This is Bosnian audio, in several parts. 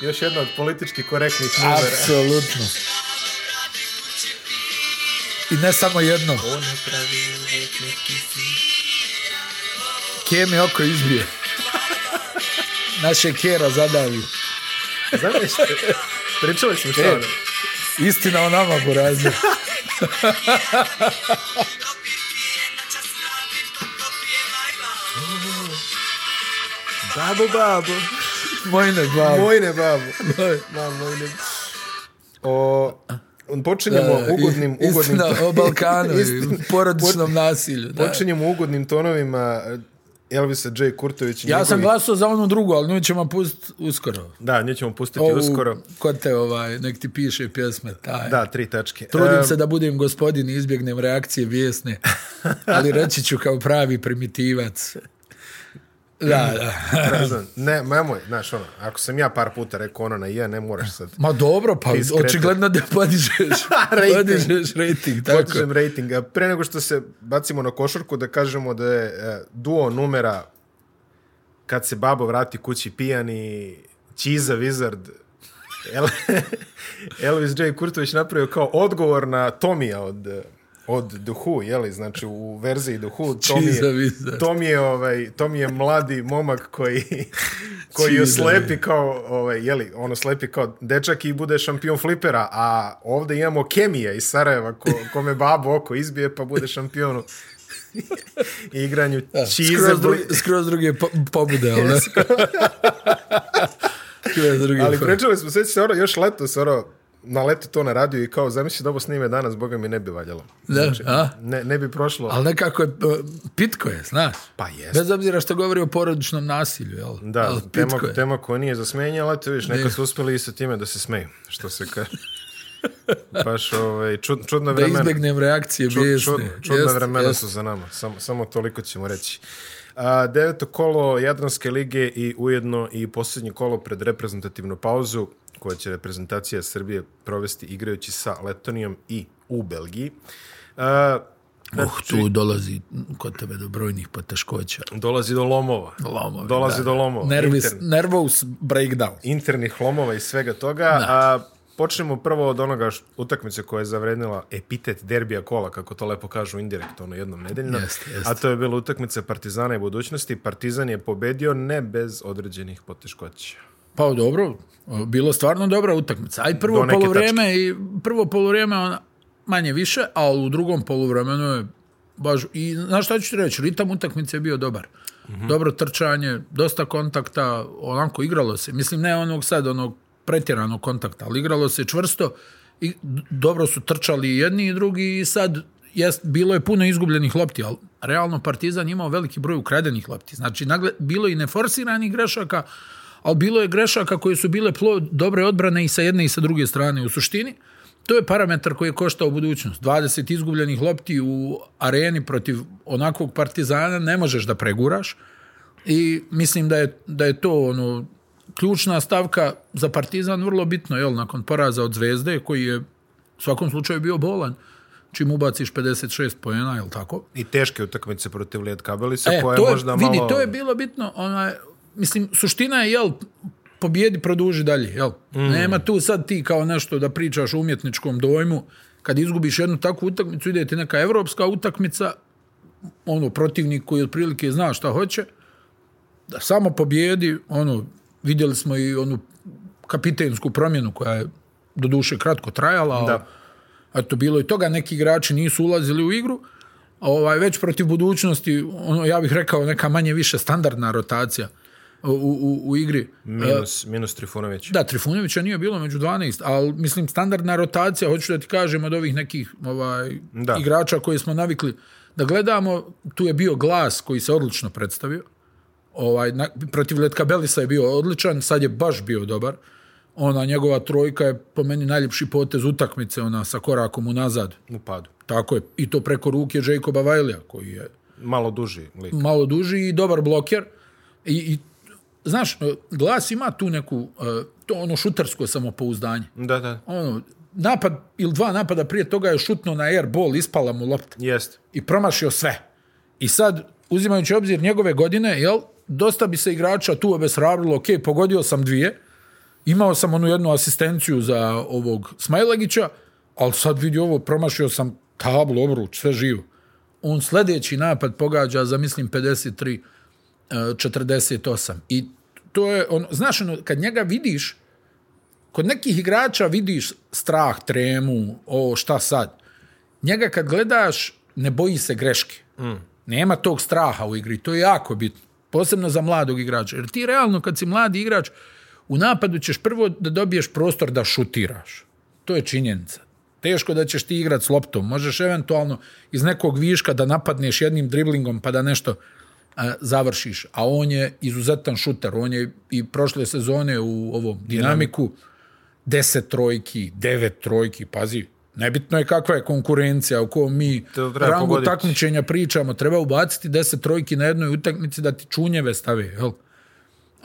Još jedna od politički korektnih numera. Apsolutno. I ne samo jedno. Pravi uvijek neki. Kje mi oko izbije. Naše kjera zadavi. Znaš, pričali smo šta E. ono? Istina o nama, Burazir. Babo, babo. Mojne babo. Mojne babo. Da, mojne. O, počinjemo Da, ugodnim, i- ugodnim... Istina o Balkanu i Istina. porodičnom nasilju. Da. Počinjemo ugodnim tonovima Elvisa J. Kurtović. Ja sam njegovih- glasao za onu drugu, ali nju ćemo pustiti uskoro. Da, nje ćemo pustiti Ovu, uskoro. Ko te ovaj, nek ti piše pjesme. Taj. Da, tri tačke. Trudim E, se da budem gospodin i izbjegnem reakcije bijesne, ali reći ću kao pravi primitivac. Da, da. ne nemoj, znaš, ono, ako sam ja par puta rekao ono na je, ne moraš sad. Ma dobro, pa očigledno da podižeš, Rating. podižeš rating. Tako. Podižem rating. A Pre nego što se bacimo na košarku, da kažemo da je e, duo numera kad se babo vrati kući pijani, Čiza Wizard, El, Elvis J. Kurtović napravio kao odgovor na Tomija od, od The Who, jeli, znači u verziji The Who, Tom Čiza je, Wizard. Tom je, ovaj, Tom je mladi momak koji, koji je slepi kao, ovaj, jeli, ono slepi kao dečak i bude šampion flipera, a ovde imamo Kemija iz Sarajeva, ko, kome babo oko izbije, pa bude šampion u igranju Čize. Skroz, drugi, skroz druge po, pobude, ali ne? skroz druge Ali pričali smo, sveći se ono, još leto se ono, na leto to na radio i kao, zamisli da ovo snime danas, boga mi ne bi valjalo. Da, a? Ne, ne bi prošlo. Ali nekako je, pitko je, znaš. Pa jeste. Bez obzira što govori o porodičnom nasilju, jel? Da, ali tema, je. tema koja nije za smenje, ali eto viš, neka su uspeli i sa time da se smeju, što se kaže. Baš ovaj, čud, čudna Da vremena. izbjegnem reakcije Čud, bijesne. čud, čudna Jest, vremena jest. su za nama, samo, samo toliko ćemo reći. A, deveto kolo Jadranske lige i ujedno i posljednje kolo pred reprezentativnu pauzu koja će reprezentacija Srbije provesti igrajući sa Letonijom i u Belgiji. A, Uh, tu dolazi kod tebe do brojnih poteškoća. dolazi do lomova. Lomovi, dolazi da. do lomova. Nervis, Intern- nervous breakdown. internih lomova i svega toga. A, počnemo prvo od onoga š, utakmice koja je zavrednila epitet derbija kola, kako to lepo kažu indirekt, ono jednom nedeljno. Jeste, jeste. A to je bila utakmica Partizana i budućnosti. Partizan je pobedio ne bez određenih poteškoća. Pa dobro, bilo stvarno dobra utakmica. Aj prvo neke poluvreme i prvo poluvreme ona manje više, a u drugom poluvremenu je baš i znaš šta ću ti reći, ritam utakmice je bio dobar. Mm -hmm. Dobro trčanje, dosta kontakta, onako igralo se. Mislim ne onog sad onog pretjeranog kontakta, ali igralo se čvrsto i dobro su trčali i jedni i drugi i sad jest, bilo je puno izgubljenih lopti, ali realno Partizan imao veliki broj ukradenih lopti. Znači, nagle, bilo je i neforsiranih grešaka, ali bilo je grešaka koje su bile plod dobre odbrane i sa jedne i sa druge strane. U suštini, to je parametar koji je koštao budućnost. 20 izgubljenih lopti u areni protiv onakvog partizana ne možeš da preguraš i mislim da je, da je to ono ključna stavka za partizan vrlo bitno, jel, nakon poraza od Zvezde, koji je u svakom slučaju bio bolan, čim ubaciš 56 pojena, jel tako? I teške utakmice protiv Lijed Kabelisa, E, koja to je možda vidi, malo... to je bilo bitno, onaj, mislim, suština je, jel, pobjedi, produži dalje, jel? Mm. Nema tu sad ti kao nešto da pričaš o umjetničkom dojmu, kad izgubiš jednu takvu utakmicu, ide ti neka evropska utakmica, ono, protivnik koji otprilike zna šta hoće, da samo pobjedi, ono, vidjeli smo i onu kapitensku promjenu koja je do duše kratko trajala, Da. eto, bilo i toga, neki igrači nisu ulazili u igru, a ovaj, već protiv budućnosti, ono, ja bih rekao neka manje više standardna rotacija u, u, u igri. Minus, minus Trifunović. Da, Trifunovića nije bilo među 12, ali mislim standardna rotacija, hoću da ti kažem od ovih nekih ovaj, Da. da. igrača koje smo navikli da gledamo, tu je bio glas koji se odlično predstavio. Ovaj, na, protiv Letka Belisa je bio odličan, sad je baš bio dobar. Ona njegova trojka je po meni najljepši potez utakmice, ona sa korakom unazad. U padu. Tako je. I to preko ruke Jacoba Vajlija, koji je Malo duži lik. malo duži i dobar bloker. I, i znaš, glas ima tu neku, eh, to ono šutersko samopouzdanje. Da, da. Ono, napad ili dva napada prije toga je šutno na air ball, ispala mu lopta Jest. i promašio sve. I sad, uzimajući obzir njegove godine, jel, dosta bi se igrača tu obeshrabrilo, ok, pogodio sam dvije, Imao sam onu jednu asistenciju za ovog Smajlagića, ali sad vidi ovo, promašio sam tablu, obruč, sve živo. On sljedeći napad pogađa za, mislim, 53 e, 48. I to je, ono, znaš, ono, kad njega vidiš, kod nekih igrača vidiš strah, tremu, o šta sad. Njega kad gledaš, ne boji se greške. Mm. Nema tog straha u igri. To je jako bitno. Posebno za mladog igrača. Jer ti realno, kad si mladi igrač, u napadu ćeš prvo da dobiješ prostor da šutiraš. To je činjenica. Teško da ćeš ti igrat s loptom. Možeš eventualno iz nekog viška da napadneš jednim driblingom pa da nešto završiš. A on je izuzetan šuter. On je i prošle sezone u ovom dinamiku deset trojki, devet trojki, pazi, nebitno je kakva je konkurencija u kojom mi rangu pogoditi. takmičenja pričamo, treba ubaciti deset trojki na jednoj utakmici da ti čunjeve stave, jel?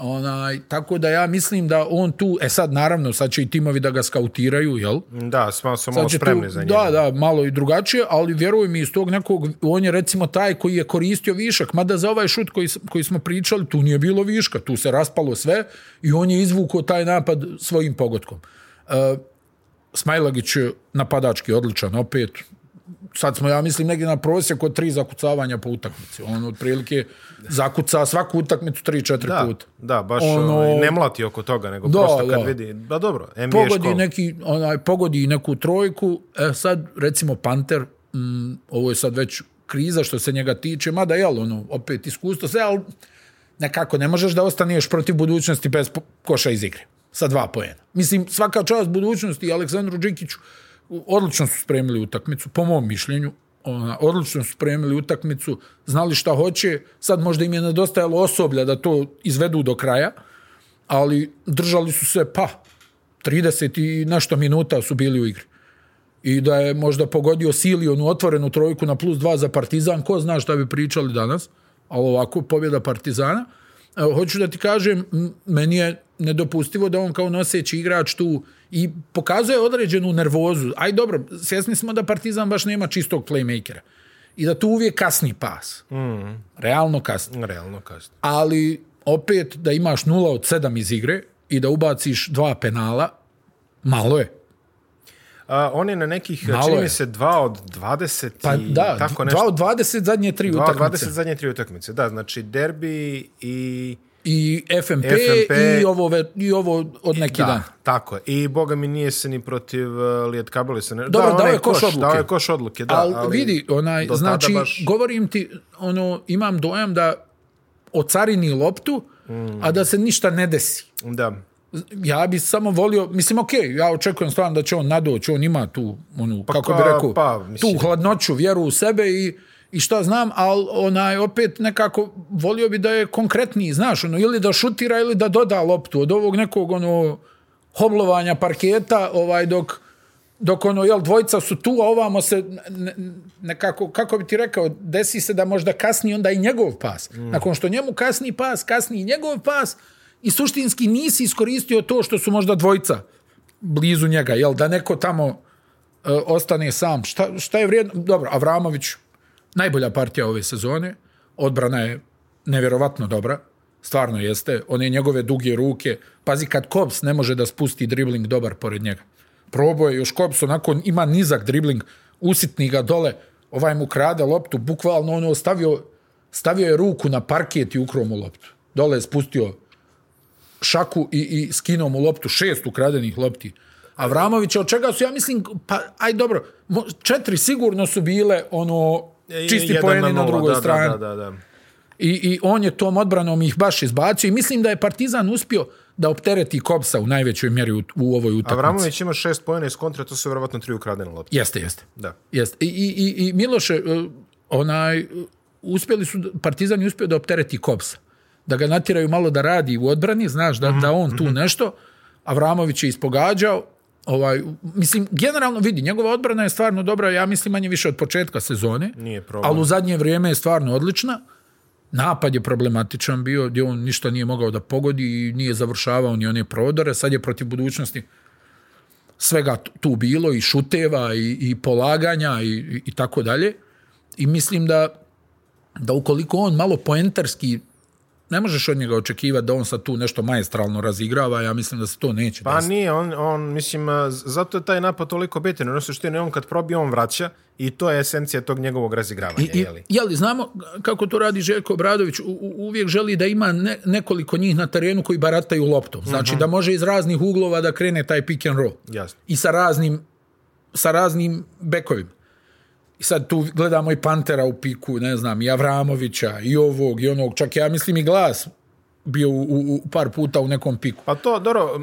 Onaj, tako da ja mislim da on tu, e sad naravno, sad će i timovi da ga skautiraju, jel? Da, smo, smo malo spremni tu, za njega. Da, da, malo i drugačije, ali vjeruj mi iz tog nekog, on je recimo taj koji je koristio višak, mada za ovaj šut koji, koji smo pričali, tu nije bilo viška, tu se raspalo sve i on je izvukao taj napad svojim pogodkom. Uh, Smajlagić je napadački odličan, opet, sad smo, ja mislim, negdje na prosjeku od tri zakucavanja po utakmici. On otprilike zakuca svaku utakmicu tri, četiri Da, puta. da, baš Ono- ono... ne mlati oko toga, nego Da, prosto kad da. vidi, ba dobro, NBA pogodi škola. neki onaj pogodi neku trojku e sad recimo Panter mm, ovo je sad već kriza što se njega tiče mada jel ono opet iskustvo sve al nekako ne možeš da ostaneš protiv budućnosti bez koša iz igre sa dva poena mislim svaka čast budućnosti Aleksandru Đikiću odlično su spremili utakmicu po mom mišljenju ona, odlično su spremili utakmicu, znali šta hoće, sad možda im je nedostajalo osoblja da to izvedu do kraja, ali držali su se, pa, 30 i nešto minuta su bili u igri. I da je možda pogodio Sili onu otvorenu trojku na plus 2 za Partizan, ko zna šta bi pričali danas, ali ovako, pobjeda Partizana. Evo, hoću da ti kažem, meni je nedopustivo da on kao noseći igrač tu i pokazuje određenu nervozu. Aj dobro, svjesni smo da Partizan baš nema čistog playmakera. I da tu uvijek kasni pas. Mm. Realno kasni Realno kasno. ali opet da imaš 0 od 7 iz igre i da ubaciš dva penala, malo je. A, on je na nekih, Malo čini je. se, 2 od 20 Pa i da, tako 2 nešto. od 20 zadnje tri 2 od utakmice. 20 zadnje tri utakmice, da, znači derbi i... I FMP, FMP. i ovo, ve- i ovo od neki da, dan. tako je. I boga mi nije se ni protiv uh, Lijet Kabeli se ne... Dobro, dao onaj je koš odluke. Dao je koš odluke, da. ali, ali vidi, onaj, znači, baš- govorim ti, ono, imam dojam da ocarini loptu, mm. a da se ništa ne desi. Da. ja bi samo volio, mislim, ok, ja očekujem stvarno da će on nadoći, on ima tu, onu, pa kako bi ka- rekao, pa, mislim. tu hladnoću, vjeru u sebe i, i šta znam, ali onaj, opet nekako volio bi da je konkretniji, znaš, ono, ili da šutira ili da doda loptu od ovog nekog, ono, hoblovanja parketa, ovaj, dok, dok ono, jel, dvojica su tu, a ovamo se ne, nekako, kako bi ti rekao, desi se da možda kasni onda i njegov pas. Mm. Nakon što njemu kasni pas, kasni i njegov pas i suštinski nisi iskoristio to što su možda dvojica blizu njega, jel, da neko tamo e, ostane sam. Šta, šta je vrijedno? Dobro, Avramović, najbolja partija ove sezone, odbrana je nevjerovatno dobra, stvarno jeste, one njegove duge ruke, pazi kad Kops ne može da spusti dribling dobar pored njega. Probao je još Kops, onako ima nizak dribling, usitni ga dole, ovaj mu krade loptu, bukvalno ono stavio, stavio je ruku na parket i ukro mu loptu. Dole je spustio šaku i, i skinuo mu loptu, šest ukradenih lopti. Avramovića, od čega su, ja mislim, pa, aj dobro, četiri sigurno su bile ono čisti Jedan poeni na, nula, drugoj da, strani. Da, da, da. I, I on je tom odbranom ih baš izbacio i mislim da je Partizan uspio da optereti Kopsa u najvećoj mjeri u, u ovoj utakmici. Avramović ima šest pojena iz kontra, to su vjerovatno tri ukradene lopte. Jeste, jeste. Da. Jeste. I, i, i, i Miloše, e, onaj, e, uspjeli su, Partizan je uspio da optereti Kopsa. Da ga natiraju malo da radi u odbrani, znaš, da, da on tu nešto. Avramović je ispogađao. Ovaj, mislim, generalno vidi, njegova odbrana je stvarno dobra, ja mislim manje više od početka sezone. Nije problem. Ali u zadnje vrijeme je stvarno odlična. Napad je problematičan bio, gdje on ništa nije mogao da pogodi i nije završavao ni one prodore. Sad je protiv budućnosti svega tu bilo i šuteva i, i polaganja i, i, i tako dalje. I mislim da, da ukoliko on malo poentarski ne možeš od njega očekivati da on sad tu nešto majestralno razigrava, ja mislim da se to neće Pa desiti. nije, on, on, mislim, zato je taj napad toliko bitan. Ono što je on kad probije, on vraća i to je esencija tog njegovog razigravanja. I, jeli? jeli, znamo kako to radi Željko Obradović, u, u, uvijek želi da ima ne, nekoliko njih na terenu koji barataju loptom. Znači da može iz raznih uglova da krene taj pick and roll. Jasno. I sa raznim, sa raznim bekovima. I sad tu gledamo i Pantera u piku, ne znam, i Avramovića, i ovog, i onog, čak ja mislim i glas bio u, u, u par puta u nekom piku. Pa to, dobro,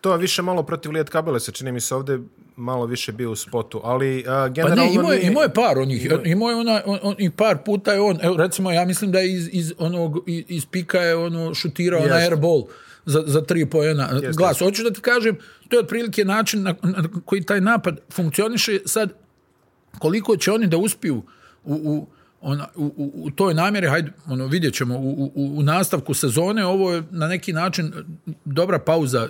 to je više malo protiv Lijet Kabele se čini mi se ovde malo više bio u spotu, ali a, Pa generalno ne, imao je, imao je par onih, imao je ona, on, on, i par puta je on, evo recimo ja mislim da je iz, iz onog, iz, iz pika je ono šutirao na airball za, za tri pojena. Glas, hoću da ti kažem, to je otprilike način na, na koji taj napad funkcioniše sad, koliko će oni da uspiju u, u, ona, u, u, u toj namjeri, hajde, ono, vidjet ćemo, u, u, u nastavku sezone, ovo je na neki način dobra pauza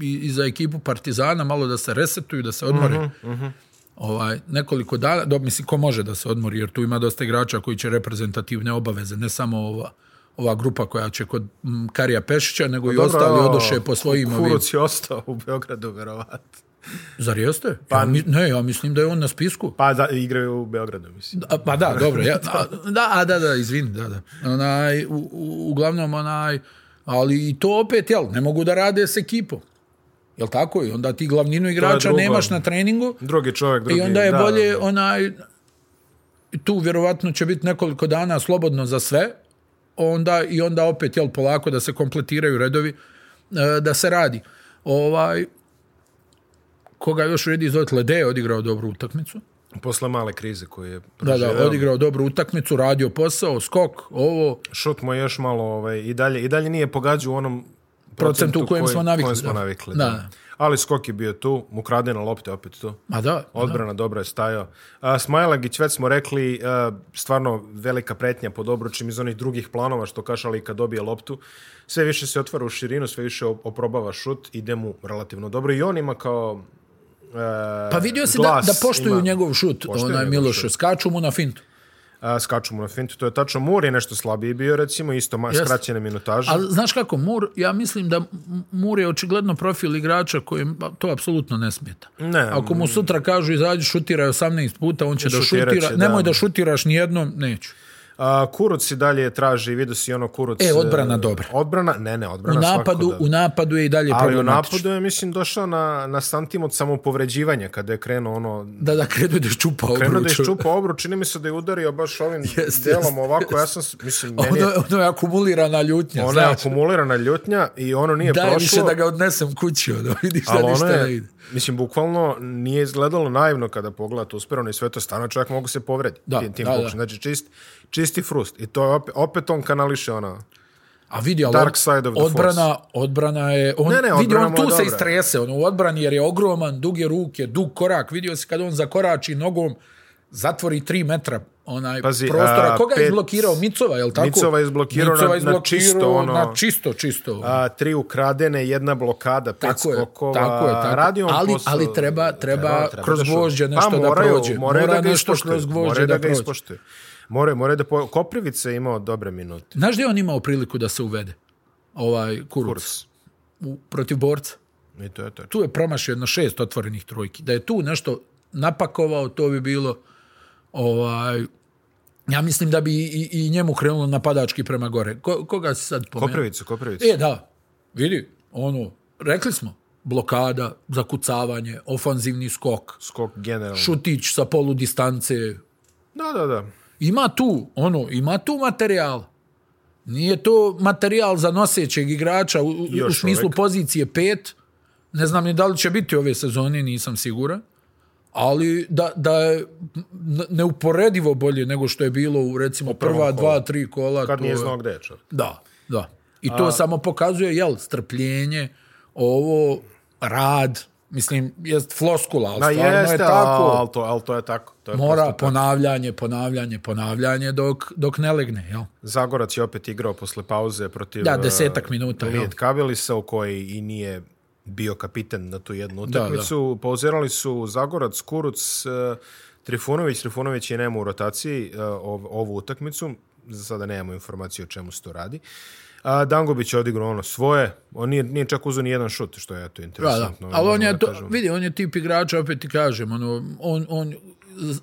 i, i za ekipu Partizana, malo da se resetuju, da se odmore. Uh -huh, ovaj, nekoliko dana, do, mislim, ko može da se odmori, jer tu ima dosta igrača koji će reprezentativne obaveze, ne samo ova, ova grupa koja će kod Karija Pešića, nego i Dobro, ostali odoše po svojim ovim. Kuruc je ostao u Beogradu, verovatno. Zar jeste? Pa, ja, mi, ne, ja mislim da je on na spisku. Pa da, igraju u Beogradu, mislim. A, pa da, dobro. Ja, a, da, a, da, da, izvini, da, da. Onaj, u, u, uglavnom, onaj, ali i to opet, jel, ne mogu da rade s ekipom. Jel tako? I onda ti glavninu igrača drugo. nemaš na treningu Drugi čovjek, drugi... i onda je da, bolje, onaj, tu vjerovatno će biti nekoliko dana slobodno za sve, onda i onda opet, jel, polako da se kompletiraju redovi, e, da se radi. Ovaj, koga još vredi zoveti Lede je odigrao dobru utakmicu. Posle male krize koju je Da, proživeo. da, odigrao dobru utakmicu, radio posao, skok, ovo, Šut mu je još malo ovaj, i dalje i dalje nije pogađao u onom Procentu u kojem koji- smo navikli, kojem smo da. navikli Da, da. da. Ali skok je bio tu, ukradena lopta opet tu. ma da, Odbrana dobro je stajao. A, Smajlagić, već smo rekli, a, stvarno velika pretnja pod obručim iz onih drugih planova, što kašali kad dobije loptu. Sve više se otvara u širinu, sve više op- oprobava šut, ide mu relativno dobro. I on ima kao Pa vidio si da, da poštuju ima- njegov šut, onaj Miloš, skaču mu na fintu. A, skaču mu na fintu, to je tačno. Mur je nešto slabiji bio, recimo, isto ma, Jeste. skraćene minutaže. Ali znaš kako, Mur, ja mislim da Mur je očigledno profil igrača kojem to apsolutno ne smeta. Ne, Ako mu sutra kažu izađi šutiraj 18 puta, on će da šutira. će, Nemoj da. da šutiraš ni jednom, neću. A, Kuruc i dalje traži, vidio si ono Kuruc... E, odbrana e, dobra. Odbrana, ne, ne, U odbrana napadu, svako da. u napadu je i dalje Ali u problematično. napadu je, mislim, došao na, na santim od samopovređivanja, kada je krenuo ono... Da, da, krenuo da ščupa Krenuo da obruč. je ščupa obruč, čini mi se da je udario baš ovim Jeste, delom jeste, ovako, ja sam, mislim, meni Ono, je, je- ono je akumulirana ljutnja, ona je znaš. akumulirana ljutnja i ono nije Daj prošlo. više da ga odnesem kući, ono, vidiš da Ali ono ništa ne je, ide. Mislim, bukvalno nije izgledalo naivno kada pogledate usperano i sve to stano, čovjek mogu se povredi Da, tim, tim da, da. Znači, čist, čisti frust. I to je opet, opet on kanališe ono... A vidi, ali Dark side of the odbrana, odbrana je... On, Ne, ne, vidi, on tu se istrese, ono, u odbrani jer je ogroman, duge ruke, dug korak. Vidio si kad on zakorači nogom, zatvori 3 metra onaj Pazi, prostora. a, Koga je pet- izblokirao? Micova, je li tako? Micova je izblokirao na- na izblokirao čisto, ono- Na čisto, čisto. A, tri ukradene, jedna blokada, pet tako je, skokova. tako je, tako. Radi on ali, posao. ali treba, treba, kroz da šu- gvožđe nešto pa, da moraju, prođe. Moraju Mora da ga nešto kroz gvožđe da, da ga ispoštuju. Moraju, moraju da... Po... Koprivica je imao dobre minute. Znaš gdje je on imao priliku da se uvede? Ovaj kuruc. Kurs. U, protiv borca. I to je to. tu je promašio jedno šest otvorenih trojki. Da je tu nešto napakovao, to bi bilo ovaj, ja mislim da bi i, i njemu krenulo napadački prema gore. Ko, koga si sad pomenuo? Koprivicu, Koprivicu. E, da. Vidi, ono, rekli smo, blokada, zakucavanje, ofanzivni skok, Skok generalno. šutić sa polu distance. Da, da, da. Ima tu, ono, ima tu materijal. Nije to materijal za nosećeg igrača u, u, smislu uvek. pozicije pet. Ne znam ni da li će biti ove sezone, nisam siguran. Ali da, da je neuporedivo bolje nego što je bilo u recimo prvom prva kolu. dva, tri kola. Kad to nije je- znao gde je čovjek. Da, da. I to A... samo pokazuje, jel, strpljenje, ovo, rad, mislim, jest floskula, ali Da, stvarno jeste, je tako. ali to, ali to je tako. To je Mora prosto tako. ponavljanje, ponavljanje, ponavljanje dok, dok ne legne, jel? Zagorac je opet igrao posle pauze protiv... Da, desetak minuta, jel? Kabelisa, u koji i nije bio kapiten na tu jednu Da, utakmicu. Pauzirali su Zagorac, Kuruc, eh, Trifunović. Trifunović je nema u rotaciji ov- ovu utakmicu. Za sada nemamo informaciju o čemu se to radi. A Dangubić je odigrao ono svoje, on nije, nije čak uzeo ni jedan šut, što je eto Da, da. interesantno. Ali on je da to, vidi, on je tip igrača, opet ti kažem, ono, on, on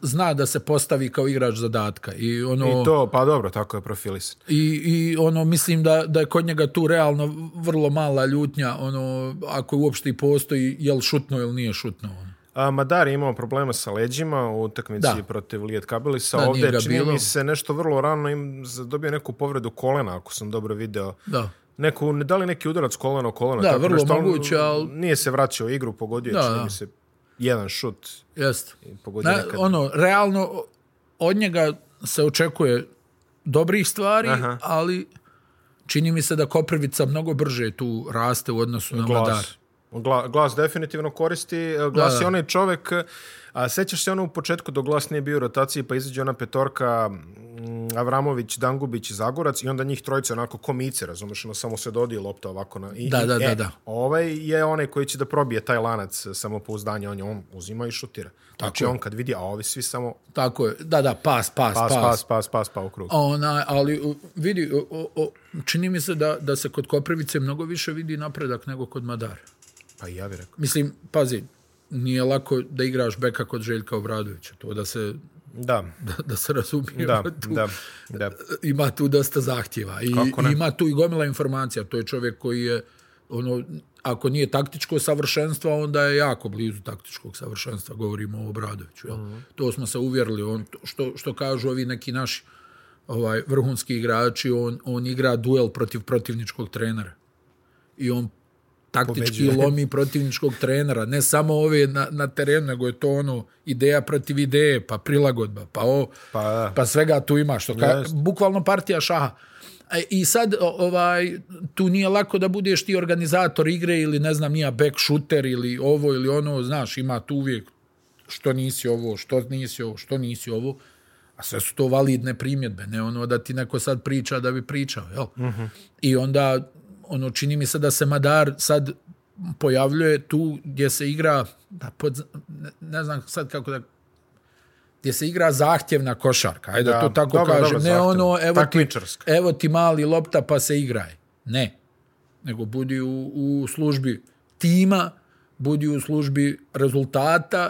zna da se postavi kao igrač zadatka i ono I to, pa dobro, tako je profilisan. i, i ono mislim da da je kod njega tu realno vrlo mala ljutnja ono ako uopšte i postoji jel šutno ili nije šutno ono. A, Madar je imao problema sa leđima u utakmici Da. protiv Lijet Kabilisa. Da, Ovdje čini bilo. mi se nešto vrlo rano im dobio neku povredu kolena, ako sam dobro video. da Neku, ne da li neki udarac kolena o kolena? Da, tako vrlo nešto, ali moguće, al- Nije se vraćao igru, pogodio je, čini mi se, jedan šut. jeste i Pogodio Na, nekad. ono realno od njega se očekuje dobrih stvari Aha. ali čini mi se da Koprivica mnogo brže tu raste u odnosu na Madar glas. Gla, glas definitivno koristi. Glas Da, da. je onaj čovek, a sećaš se ono u početku dok glas nije bio u rotaciji, pa izađe ona petorka mm, Avramović, Dangubić, Zagorac i onda njih trojica onako komice, razumeš, ono samo se dodije lopta ovako. Na, i, Da, i, da, da, e, da. Ovaj je onaj koji će da probije taj lanac samopouzdanja, on je on uzima i šutira. Znači je. on kad vidi, a ovi svi samo tako je da da pas pas pas, pas, pas, pas, pas, pa u krug. Ona, ali vidi, o, o, o, čini mi se da, da se kod Koprivice mnogo više vidi napredak nego kod Madara. Pa i ja bih rekao. Mislim, pazi, nije lako da igraš beka kod Željka Obradovića. To da se, Da, da, da se razumije. da, tu, da, da. Ima tu dosta zahtjeva. I, ima tu i gomila informacija. To je čovjek koji je, ono, ako nije taktičko savršenstvo, onda je jako blizu taktičkog savršenstva. Govorimo o Obradoviću. Jel? Mhm. To smo se uvjerili. On, što, što kažu ovi neki naši ovaj, vrhunski igrači, on, on igra duel protiv protivničkog trenera. I on taktički Pobeđuje. lomi protivničkog trenera, ne samo ove na, na terenu, nego je to ono ideja protiv ideje, pa prilagodba, pa o, Pa da. pa svega tu ima, što ka, bukvalno partija šaha. E, I sad ovaj tu nije lako da budeš ti organizator igre ili ne znam nija back shooter ili ovo ili ono, znaš, ima tu uvijek što nisi ovo, što nisi ovo, što nisi ovo. A sve su to validne primjedbe, ne ono da ti neko sad priča da bi pričao, jel? Uh -huh. I onda, ono, čini mi se da se Madar sad pojavljuje tu gdje se igra, da pod, ne, ne znam sad kako da gdje se igra zahtjevna košarka, ajde da, to tako dobro, kažem. dobro, ne zahtjevna. ono, evo ti, evo ti mali lopta pa se igraj. Ne. Nego budi u, u službi tima, budi u službi rezultata,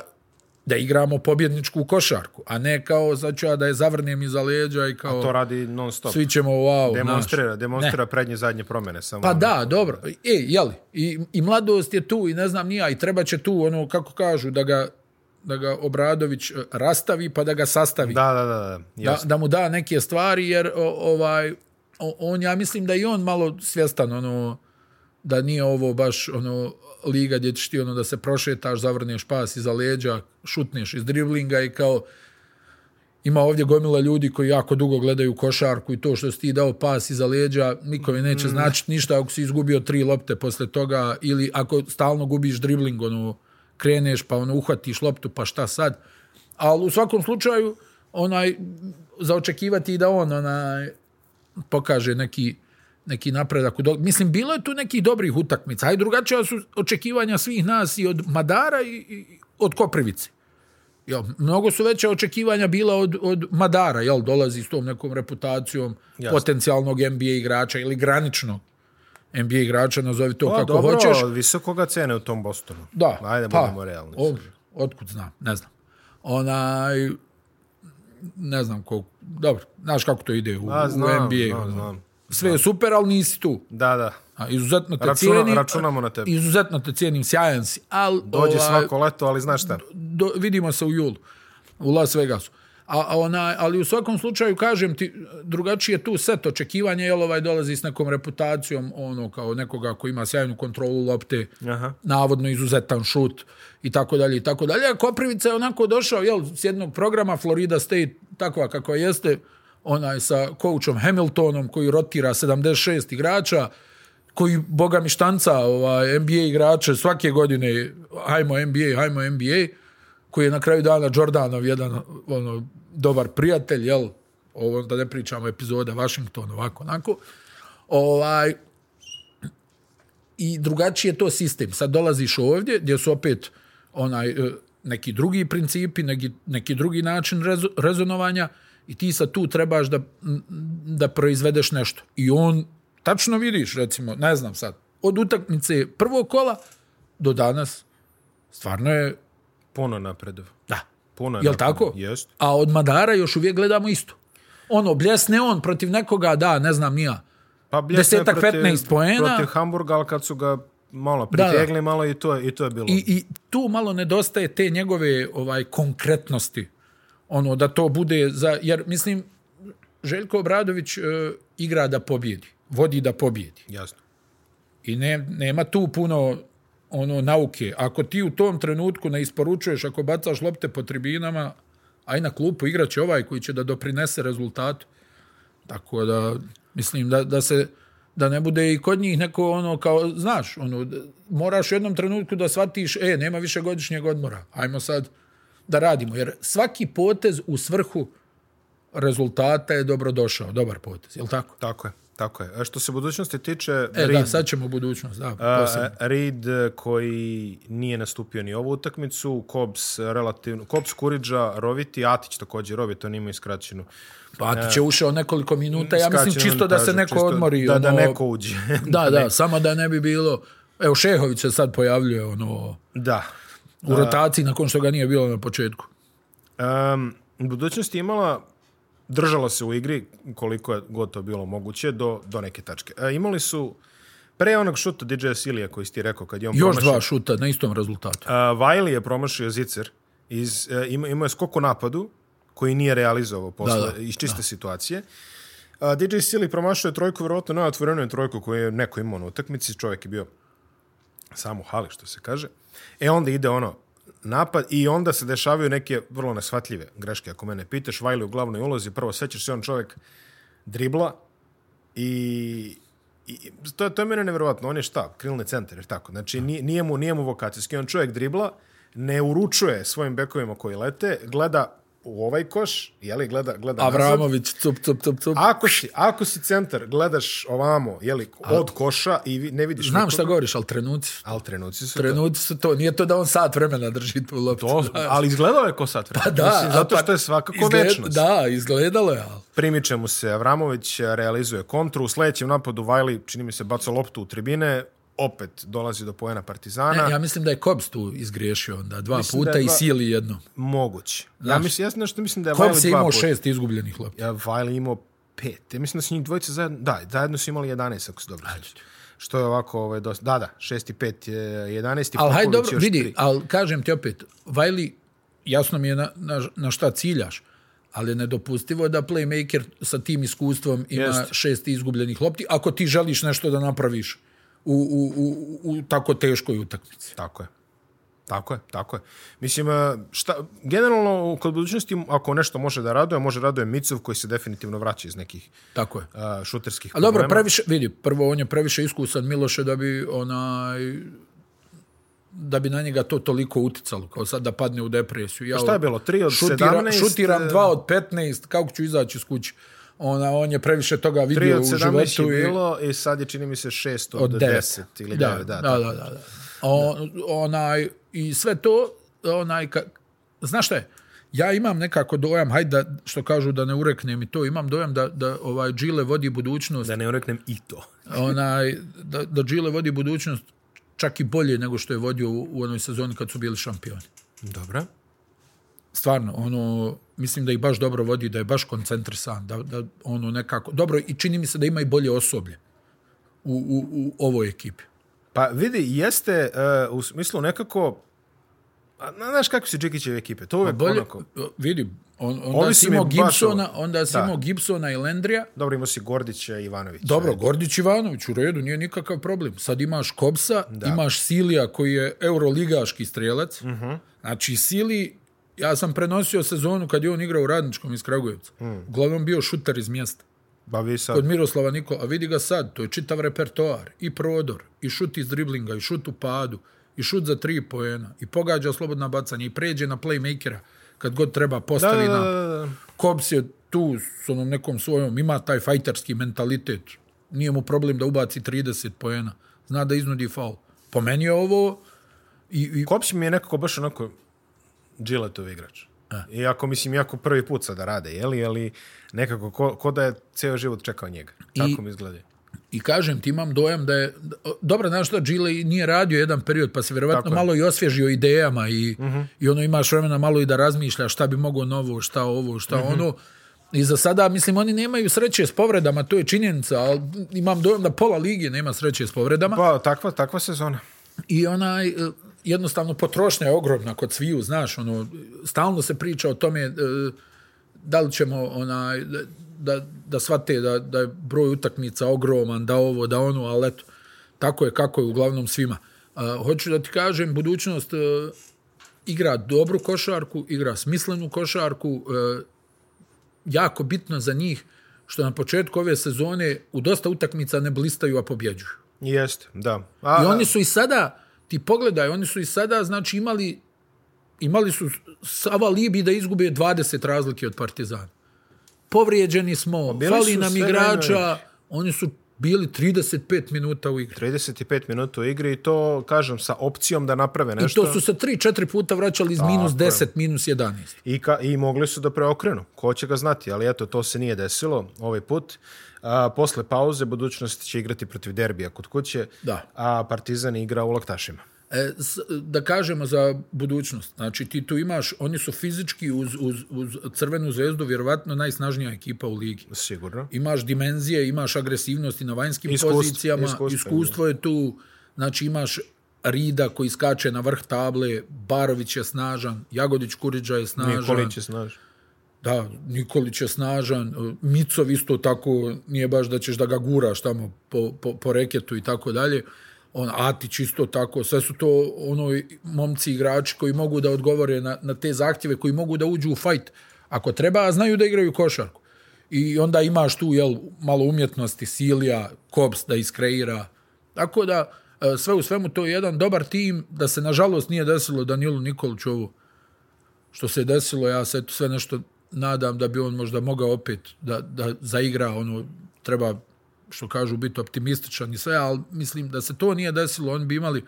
da igramo pobjedničku košarku, a ne kao sad ću ja da je zavrnem iza leđa i kao To radi non stop. svi ćemo wow, Demonstrira, naš. demonstrira prednje i zadnje promene. Samo Pa da, dobro. E, jeli, i, i mladost je tu i ne znam nija i treba će tu, ono, kako kažu, da ga, da ga Obradović e, rastavi pa da ga sastavi. Da, da, da, da. da, da mu da neke stvari, jer o, ovaj, on, ja mislim da i on malo svjestan, ono, da nije ovo baš ono liga gdje ćeš ti ono da se prošetaš, zavrneš pas iza leđa, šutneš iz driblinga i kao ima ovdje gomila ljudi koji jako dugo gledaju košarku i to što si ti dao pas iza leđa nikome neće značiti ništa ako si izgubio tri lopte posle toga ili ako stalno gubiš dribling, ono, kreneš pa ono uhvatiš loptu pa šta sad. Ali u svakom slučaju onaj za očekivati i da on onaj pokaže neki neki napredak. do- Mislim, bilo je tu nekih dobrih utakmica. Aj drugačija su očekivanja svih nas i od Madara i, i od Koprivice. Jel, mnogo su veće očekivanja bila od, od Madara, jel, dolazi s tom nekom reputacijom Jasno. potencijalnog NBA igrača ili graničnog NBA igrača, nazovi to Pa, kako dobro, hoćeš. visokoga cene u tom Bostonu. Da. Ajde, pa, budemo realni. O, otkud znam, ne znam. Onaj, ne znam koliko, dobro, znaš kako to ide u, A, u znam, NBA. znam, ono. znam. Sve je super, ali nisi tu. Da, da. A, izuzetno te Računa- cijenim. računamo na tebe. Izuzetno te cijenim, sjajan si. Al, Dođe svako leto, ali znaš šta? do, vidimo se u julu u Las Vegasu. A, a ona, ali u svakom slučaju kažem ti drugačije tu set očekivanja jel ovaj dolazi s nekom reputacijom ono kao nekoga ko ima sjajnu kontrolu lopte Aha. navodno izuzetan šut i tako dalje i tako dalje a Koprivica je onako došao jel s jednog programa Florida State takva kako jeste onaj sa coachom Hamiltonom koji rotira 76 igrača koji boga mi štanca ovaj, NBA igrače svake godine hajmo NBA, hajmo NBA koji je na kraju dana Jordanov jedan ono, dobar prijatelj, jel? Ovo da ne pričamo epizode Washington, ovako, onako. Ovaj, I drugačiji je to sistem. Sad dolaziš ovdje gdje su opet onaj eh, neki drugi principi, neki, neki drugi način rezo, rezonovanja i ti sad tu trebaš da, da proizvedeš nešto. I on tačno vidiš, recimo, ne znam sad, od utakmice prvog kola do danas, stvarno je, Puno napredov. da, Puno je Jel tako? Jest. A od Madara još uvijek gledamo isto. Ono, bljesne on protiv nekoga, da, ne znam nija. Pa bljesno je 15 poena. Protiv Hamburga, ali kad su ga malo pritegli, malo i to, i to je bilo. I, I tu malo nedostaje te njegove ovaj konkretnosti. Ono, da to bude za... Jer, mislim, Željko Obradović e, igra da pobjedi. Vodi da pobjedi. Jasno. I ne, nema tu puno ono nauke. Ako ti u tom trenutku ne isporučuješ, ako bacaš lopte po tribinama, aj na klupu igraće ovaj koji će da doprinese rezultatu. Tako da, mislim da, da se da ne bude i kod njih neko ono kao, znaš, ono, moraš u jednom trenutku da shvatiš, e, nema više godišnjeg odmora, ajmo sad da radimo. Jer svaki potez u svrhu rezultata je dobro došao, dobar potez, je li tako? Tako je. Tako je. A što se budućnosti tiče, E, Reed, da, sad ćemo budućnost, da, posebno. a, Reed e, koji nije nastupio ni ovu utakmicu, Kobs relativno, Kobs Kuriđa, Roviti, Atić također, Roviti, on ima iskraćenu. Patić je ušao nekoliko minuta, ja mislim čisto da se neko čisto odmori. Da, da ono, neko uđe. Da, da, samo da ne bi bilo... Evo, Šehović se sad pojavljuje ono, da. U rotaciji nakon što ga nije bilo na početku. Um, budućnost je imala držala se u igri koliko je god to bilo moguće do, do neke tačke. E, imali su pre onog šuta DJ Silija koji si ti rekao kad je on Još promašio, dva šuta na istom rezultatu. Uh, Wiley je promašio zicer, iz, uh, ima, imao je skok u napadu koji nije realizovao posle, Da, da, iz čiste da. situacije. Uh, DJ Silly promašio je trojku, vjerojatno najotvoreniju je trojku koju je neko imao na utakmici, čovjek je bio samo u hali, što se kaže. E onda ide ono napad i onda se dešavaju neke vrlo nesvatljive greške, ako mene pitaš. Vajli u glavnoj ulozi, prvo sećaš se on čovjek dribla i I to, to je mene nevjerovatno. On je šta? Krilni centar, jer tako. Znači, nije, nije, mu, nije mu vokacijski. On čovjek dribla, ne uručuje svojim bekovima koji lete, gleda u ovaj koš, jeli, gleda, gleda nazad. Avramović, cup, cup, cup, cup. Ako si, ako si centar, gledaš ovamo, jeli, od koša i vi- ne vidiš Znam nikoga, šta govoriš, ali trenuci su. ali trenuci su Trenuci su to. Nije to da on sat vremena drži tu loptu. to. ali izgledao je ko sat vremena. Da, Mislim, zato a što je svakako izgled- večnost. Da, izgledalo je, ali... Primiče mu se Avramović, realizuje kontru, u sledećem napadu Vajli, čini mi se, baca loptu u tribine, opet dolazi do pojena Partizana. Ne, ja mislim da je Kobs tu izgriješio onda dva Mislim puta je i dva- Sili jedno. Moguće. Ja mislim, ja nešto mislim da je Kobs je dva imao puta. šest izgubljenih lopti. Ja, Vajli imao pet. Ja mislim da su njih dvojice zajedno, da, zajedno su imali 11, ako se dobro sjećam. Što je ovako, ovaj, dosta, da, da, 6 i 5 je 11 i Ali hajde dobro, vidi, ali kažem ti opet, Vajli, jasno mi je na, na, na šta ciljaš, ali je nedopustivo da playmaker sa tim iskustvom ima Jest. šest izgubljenih lopti, ako ti želiš nešto da napraviš u, u, u, u tako teškoj utakmici. Tako je. Tako je, tako je. Mislim, eh, šta, generalno, kod budućnosti, ako nešto može da raduje, može raduje Micov koji se definitivno vraća iz nekih Tako je. uh, šuterskih A dobro, problema. previše, vidi, prvo on je previše iskusan Miloše da bi onaj da bi na njega to toliko uticalo, kao sad da padne u depresiju. Ja šta je bilo, tri od šutira, 17, Šutiram e, dva od 15, kako ću izaći iz kuće? Ona, on je previše toga 3 vidio od u 17 životu je i bilo i sad je, čini mi se, 6 od, od 9. 10 ili 9, da, da, da, da, da, da, da. On, onaj, I sve to, onaj, ka, znaš šta je, ja imam nekako dojam, hajde da, što kažu da ne ureknem i to, imam dojam da, da ovaj Gile vodi budućnost, Da ne ureknem i to. onaj, da, da Gile vodi budućnost čak i bolje nego što je vodio u, u onoj sezoni kad su bili šampioni. Dobro. Stvarno, ono, mislim da ih baš dobro vodi, da je baš koncentrisan, da, da ono nekako, dobro, i čini mi se da ima i bolje osoblje u, u, u ovoj ekipi. Pa vidi, jeste uh, u smislu nekako A, na- znaš kakve su Džikićeve ekipe? To uvek Bolje, onako... vidi, on, onda Ovi si imao Gibsona, ovo- onda si imao Gibsona i Lendrija. Dobro, imao si Gordića i Ivanovića. Dobro, Gordić Ivanović u redu, nije nikakav problem. Sad imaš Kobsa, da. imaš Silija koji je euroligaški strelac. Uh -huh. Znači, Sili, ja sam prenosio sezonu kad je on igrao u Radničkom iz Kragujevca. Mm. Uglavnom bio šuter iz mjesta. Ba vi sad... Kod Miroslava Nikola, a vidi ga sad, to je čitav repertoar. I prodor, i šut iz driblinga, i šut u padu, i šut za tri poena, i pogađa slobodna bacanja, i pređe na playmakera kad god treba postavi da, na... da, da, da. Kobs je tu s onom nekom svojom, ima taj fajterski mentalitet. Nije mu problem da ubaci 30 poena. Zna da iznudi faul. Po meni je ovo... I, i, Kops mi je nekako baš onako Gilletov igrač. A. Iako, mislim, jako prvi put sada rade, jeli, ali nekako ko, ko da je ceo život čekao njega. Tako mi izgleda. I kažem ti, imam dojam da je... Dobro, znaš što, Gile nije radio jedan period, pa se vjerovatno malo i osvježio idejama i, uh -huh. i ono imaš vremena malo i da razmišlja šta bi mogo novo, šta ovo, šta uh -huh. ono. I za sada, mislim, oni nemaju sreće s povredama, to je činjenica, ali imam dojam da pola lige nema sreće s povredama. Pa, takva, takva sezona. I onaj, jednostavno, potrošnja je ogromna kod sviju, znaš, ono, stalno se priča o tome e, da li ćemo, onaj, da, da, da shvate da, da je broj utakmica ogroman, da ovo, da ono, ali eto, tako je kako je uglavnom svima. A, hoću da ti kažem, budućnost e, igra dobru košarku, igra smislenu košarku, e, jako bitno za njih što na početku ove sezone u dosta utakmica ne blistaju, a pobjeđuju. Jeste, da. A, I oni su i sada, ti pogledaj, oni su i sada, znači, imali imali su sava libi da izgube 20 razlike od Partizana. Povrijeđeni smo, Bili fali nam igrača, oni su bili 35 minuta u igri. 35 minuta u igri i to, kažem, sa opcijom da naprave I nešto. to su se 3-4 puta vraćali iz minus Tako je. 10, minus 11. I, ka, I mogli su da preokrenu. Ko će ga znati, ali eto, to se nije desilo ovaj put. A, posle pauze, budućnost će igrati protiv derbija kod kuće, Da. a Partizan igra u Laktašima. E, s, da kažemo za budućnost. Znači, ti tu imaš, oni su fizički uz, uz, uz Crvenu zvezdu vjerovatno najsnažnija ekipa u ligi. Sigurno. Imaš dimenzije, imaš agresivnosti na vanjskim Iskustvo, pozicijama, iskustvo, iskustvo je tu, znači imaš Rida koji skače na vrh table, Barović je snažan, Jagodić Kuriđa je snažan. Nikolić je snažan. Da, Nikolić je snažan, Micov isto tako, nije baš da ćeš da ga guraš tamo po, po, po reketu i tako dalje. On, Atić isto tako, sve su to ono momci igrači koji mogu da odgovore na, na te zahtjeve, koji mogu da uđu u fajt ako treba, a znaju da igraju košarku. I onda imaš tu jel, malo umjetnosti, Silija, Kops da iskreira. Tako da, e, sve u svemu to je jedan dobar tim, da se nažalost nije desilo Danilu Nikoliću ovo što se je desilo, ja se sve nešto nadam da bi on možda mogao opet da, da zaigra, ono, treba, što kažu, biti optimističan i sve, ali mislim da se to nije desilo, oni bi imali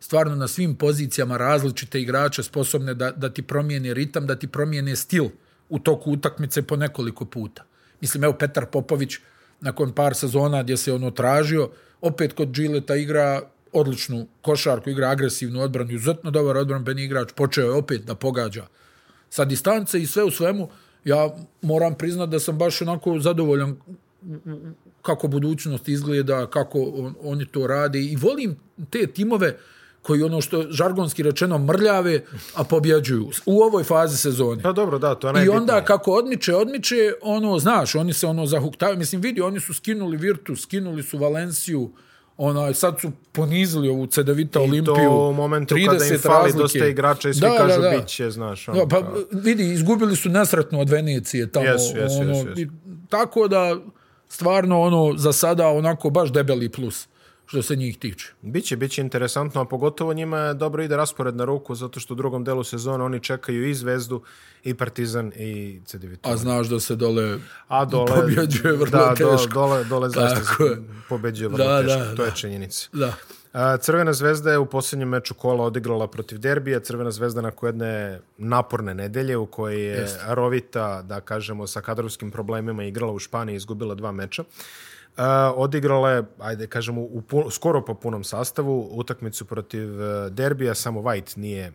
stvarno na svim pozicijama različite igrače sposobne da, da ti promijene ritam, da ti promijene stil u toku utakmice po nekoliko puta. Mislim, evo Petar Popović, nakon par sezona gdje se ono tražio, opet kod Gileta igra odličnu košarku, igra agresivnu odbranu, izuzetno dobar odbranbeni igrač, počeo je opet da pogađa sa distance i sve u svemu, ja moram priznati da sam baš onako zadovoljan kako budućnost izgleda, kako on, oni to rade i volim te timove koji ono što žargonski rečeno mrljave, a pobjeđuju u ovoj fazi sezone. Pa dobro, da, to je I najbitnije. onda kako odmiče, odmiče, ono, znaš, oni se ono zahuktaju. Mislim, vidi, oni su skinuli Virtus, skinuli su Valenciju, onaj, sad su ponizili ovu Cedevita Olimpiju. I to u momentu kada im 30 fali razlike. dosta igrača i svi Da, da, kažu da. bit će, znaš. Ono, Da, pa vidi, izgubili su nesretno od Venecije tamo. Jesu, jesu, ono, jesu, jesu. i Tako da, stvarno, ono, za sada onako baš debeli plus što se njih tiče. Biće, biće interesantno, a pogotovo njima je dobro ide raspored na ruku, zato što u drugom delu sezona oni čekaju i Zvezdu, i Partizan, i CDVT. A znaš da se dole, A dole, pobjeđuje vrlo da, teško. dole, dole Zvezda Tako je. pobeđuje vrlo Da, teško, da, to je da. činjenica. da, A, Crvena zvezda je u posljednjem meču kola odigrala protiv derbija. Crvena zvezda nakon jedne naporne nedelje u kojoj je Jeste. Rovita, da kažemo, sa kadrovskim problemima igrala u Španiji i izgubila dva meča. Uh, odigrala je, ajde kažemo, u pu, skoro po punom sastavu utakmicu protiv uh, derbija, samo White nije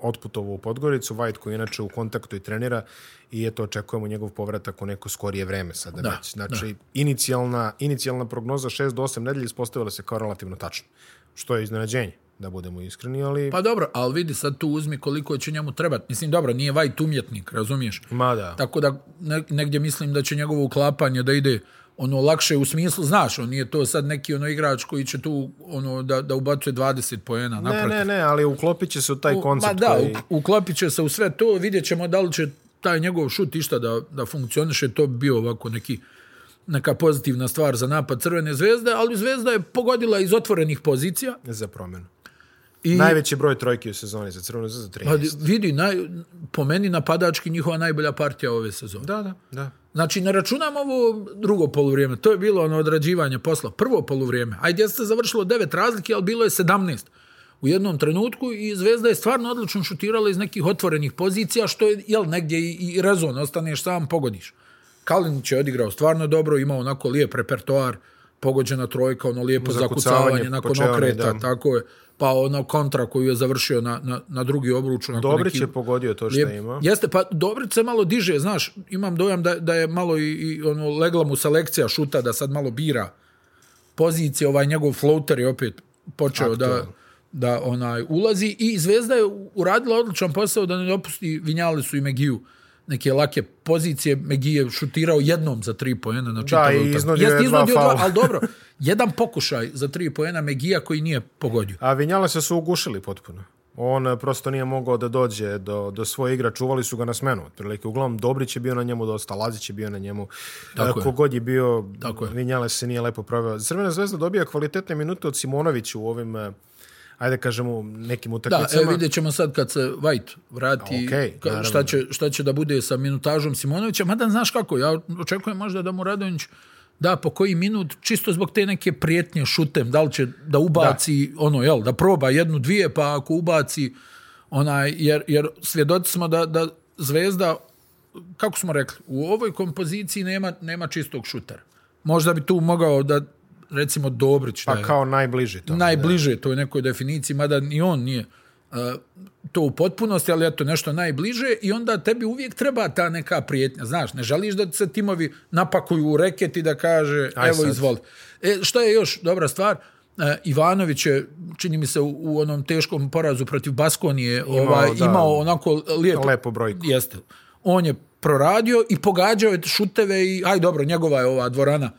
otputovao u Podgoricu, White koji inače u kontaktu i trenira i eto očekujemo njegov povratak u neko skorije vreme sada Da, već. Znači, inicijalna, inicijalna prognoza 6 do 8 nedelje ispostavila se kao relativno tačno, što je iznenađenje, da budemo iskreni, ali... Pa dobro, ali vidi sad tu uzmi koliko će njemu trebati. Mislim, dobro, nije Vajt umjetnik, razumiješ? Ma da. Tako da ne, negdje mislim da će njegovo uklapanje da ide ono lakše u smislu, znaš, on nije to sad neki ono igrač koji će tu ono da, da ubacuje 20 poena. Ne, naprotiv. ne, ne, ali uklopit će se u taj U- koncept Ma da, koji... uklopit će se u sve to, vidjet ćemo da li će taj njegov šut išta da, da funkcioniše, to bi bio ovako neki neka pozitivna stvar za napad Crvene zvezde, ali Zvezda je pogodila iz otvorenih pozicija. za promjenu. I, Najveći broj trojki u sezoni za Crvenu zvezdu, 13. pa, vidi, naj, po meni napadački njihova najbolja partija ove sezone. Da, da, da. Znači, ne računam ovo drugo poluvrijeme. To je bilo ono odrađivanje posla. Prvo poluvrijeme. Ajde, jeste završilo devet razlike, ali bilo je 17 u jednom trenutku i Zvezda je stvarno odlično šutirala iz nekih otvorenih pozicija, što je, jel, negdje i, i rezon, ostaneš sam, pogodiš. Kalinić je odigrao stvarno dobro, imao onako lijep repertoar, pogođena trojka, ono lijepo Zakucavanje zakucavanje nakon po čelni, okreta, da. tako je. Pa ono kontra koju je završio na, na, na drugi obruč. Dobrić neki- je pogodio to što Lijep. ima. Jeste, pa Dobrić se malo diže, znaš, imam dojam da, da je malo i, i ono, legla mu selekcija šuta, da sad malo bira pozicije, ovaj njegov floater je opet počeo da, Aktualan. da onaj ulazi i Zvezda je uradila odličan posao da ne dopusti Vinjali su i Megiju neke lake pozicije. Megi je šutirao jednom za tri pojena na čitavu i utakmicu. iznudio Jeste je dva iznudio faula. ali dobro, jedan pokušaj za tri pojena Megija koji nije pogodio. A Vinjala se su ugušili potpuno. On e, prosto nije mogao da dođe do, do svoje igra, čuvali su ga na smenu. Otprilike, uglavnom Dobrić je bio na njemu dosta, Lazić je bio na njemu. Tako e, je. Kogod je bio, Tako je. Se nije lepo proveo. Crvena zvezda dobija kvalitetne minute od Simonovića u ovim, e, ajde kažemo, nekim Da, utakmicama. evo vidjet ćemo sad kad se White vrati Okej, ka- naravno. šta, će, šta će da bude sa minutažom Simonovića. Mada znaš kako, ja očekujem možda da mu Radonjić da po koji minut, čisto zbog te neke prijetnje šutem, da li će da ubaci, da. ono, jel, da proba jednu, dvije, pa ako ubaci, onaj, jer, jer svjedoci smo da, da Zvezda, kako smo rekli, u ovoj kompoziciji nema, nema čistog šutera. Možda bi tu mogao da, recimo, Dobrić, da Pa je- kao najbliži to. najbliže toj nekoj definiciji, mada ni on nije uh, to u potpunosti, ali eto nešto najbliže i onda tebi uvijek treba ta neka prijetnja. Znaš, ne želiš da se timovi napakuju u reket i da kaže Aj evo sad. izvoli. E, što je još dobra stvar? Uh, Ivanović je, čini mi se, u, u onom teškom porazu protiv Baskonije imao, ovaj, da. imao onako lijepo, Lepo brojku. Jeste. On je proradio i pogađao je šuteve i, aj dobro, njegova je ova dvorana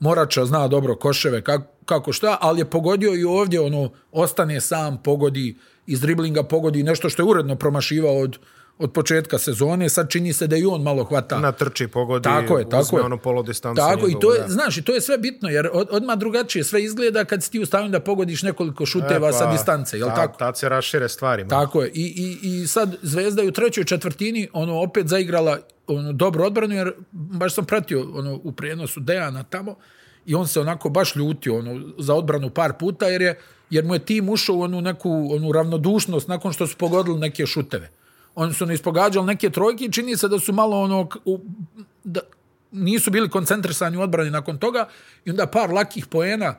Morača zna dobro koševe, kako, kako šta, ali je pogodio i ovdje, ono, ostane sam, pogodi, iz driblinga pogodi nešto što je uredno promašivao od, od početka sezone, sad čini se da i on malo hvata. Na trči pogodi, Tako je, tako uzme je. ono polo distancu. Tako, i to je, da. znaš, i to je sve bitno, jer od, odmah drugačije sve izgleda kad si ti u stanju da pogodiš nekoliko šuteva E, pa, sa distance, jel ta, tako? Tad se rašire stvari. ma. Tako je. I, i, I sad Zvezda je u trećoj četvrtini ono opet zaigrala ono dobro odbranu jer baš sam pratio ono u prijenosu Dejana tamo i on se onako baš ljutio ono za odbranu par puta jer je jer mu je tim ušao u onu neku onu ravnodušnost nakon što su pogodili neke šuteve. Oni su ne ispogađali neke trojke i čini se da su malo ono u, da, nisu bili koncentrisani u odbrani nakon toga i onda par lakih poena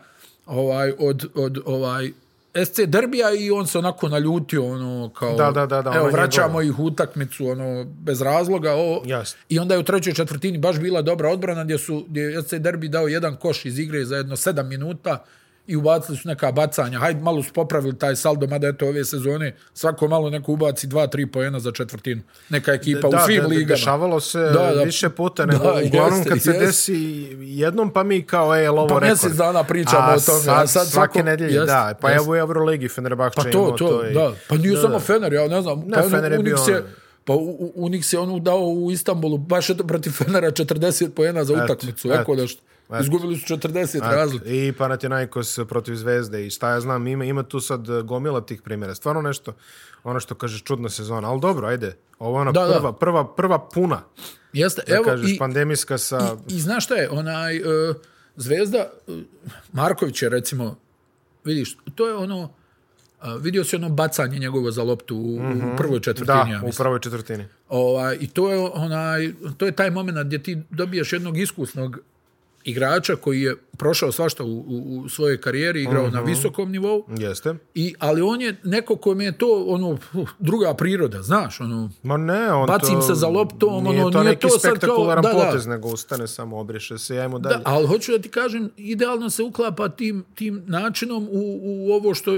ovaj od od ovaj SC derbija i on se onako naljutio ono kao Da, da, da, da, evo vraćamo ih u utakmicu ono bez razloga o i onda je u trećoj četvrtini baš bila dobra odbrana gdje su gdje je SC derbi dao jedan koš iz igre za jedno 7 minuta i ubacili su neka bacanja. Hajde, malo su popravili taj saldo, mada eto ove sezone svako malo neko ubaci 2-3 poena za četvrtinu. Neka ekipa u svim de- ligama. Dešavalo se Da, da. više puta, nego Da, uglavnom jeste, kad se jeste. desi jednom, pa mi kao, ej, jel ovo Pa rekord? mjesec dana pričamo a o tome, Sad, a sad svake svako- nedelje, jeste, da. Pa jeste. evo u Euroligi Fenerbahče Pa to, imao to, i- da. Pa nije Da, samo da. Fener, ja ne znam. Ne, pa Fener je bio je, ono- pa U- U- Unix je onu dao u Istanbulu, baš eto protiv Fenera 40 pojena za utakmicu. Eko da Izgubili su 40 razlike. I Panathinaikos protiv Zvezde i šta ja znam, ima, ima tu sad e, gomila tih primjera. Stvarno nešto, ono što kažeš, čudna sezona. Ali dobro, ajde. Ovo je ona Da, da. prva, prva, prva puna, Jeste, da evo, kažeš, i, pandemijska sa... i znaš šta je, onaj, uh, Zvezda, uh, Marković je recimo, vidiš, to je ono, uh, vidio si ono bacanje njegovo za loptu u, u prvoj četvrtini, Mhm. Da, ja u prvoj četvrtini. Ovaj, I to je, onaj, to je taj moment gdje ti dobiješ jednog iskusnog igrača koji je prošao svašta u, u, u svojoj karijeri, igrao Mhm. na visokom nivou, Jeste. i, ali on je neko kome je to ono, uh, druga priroda, znaš, ono, Ma ne, on Bacim to... se za loptom, nije ono, to nije neki to sad kao- spektakularan da, da. potez, nego ustane samo, obriše se, ajmo dalje. Da, ali hoću da ti kažem, idealno se uklapa tim, tim načinom u, u ovo što,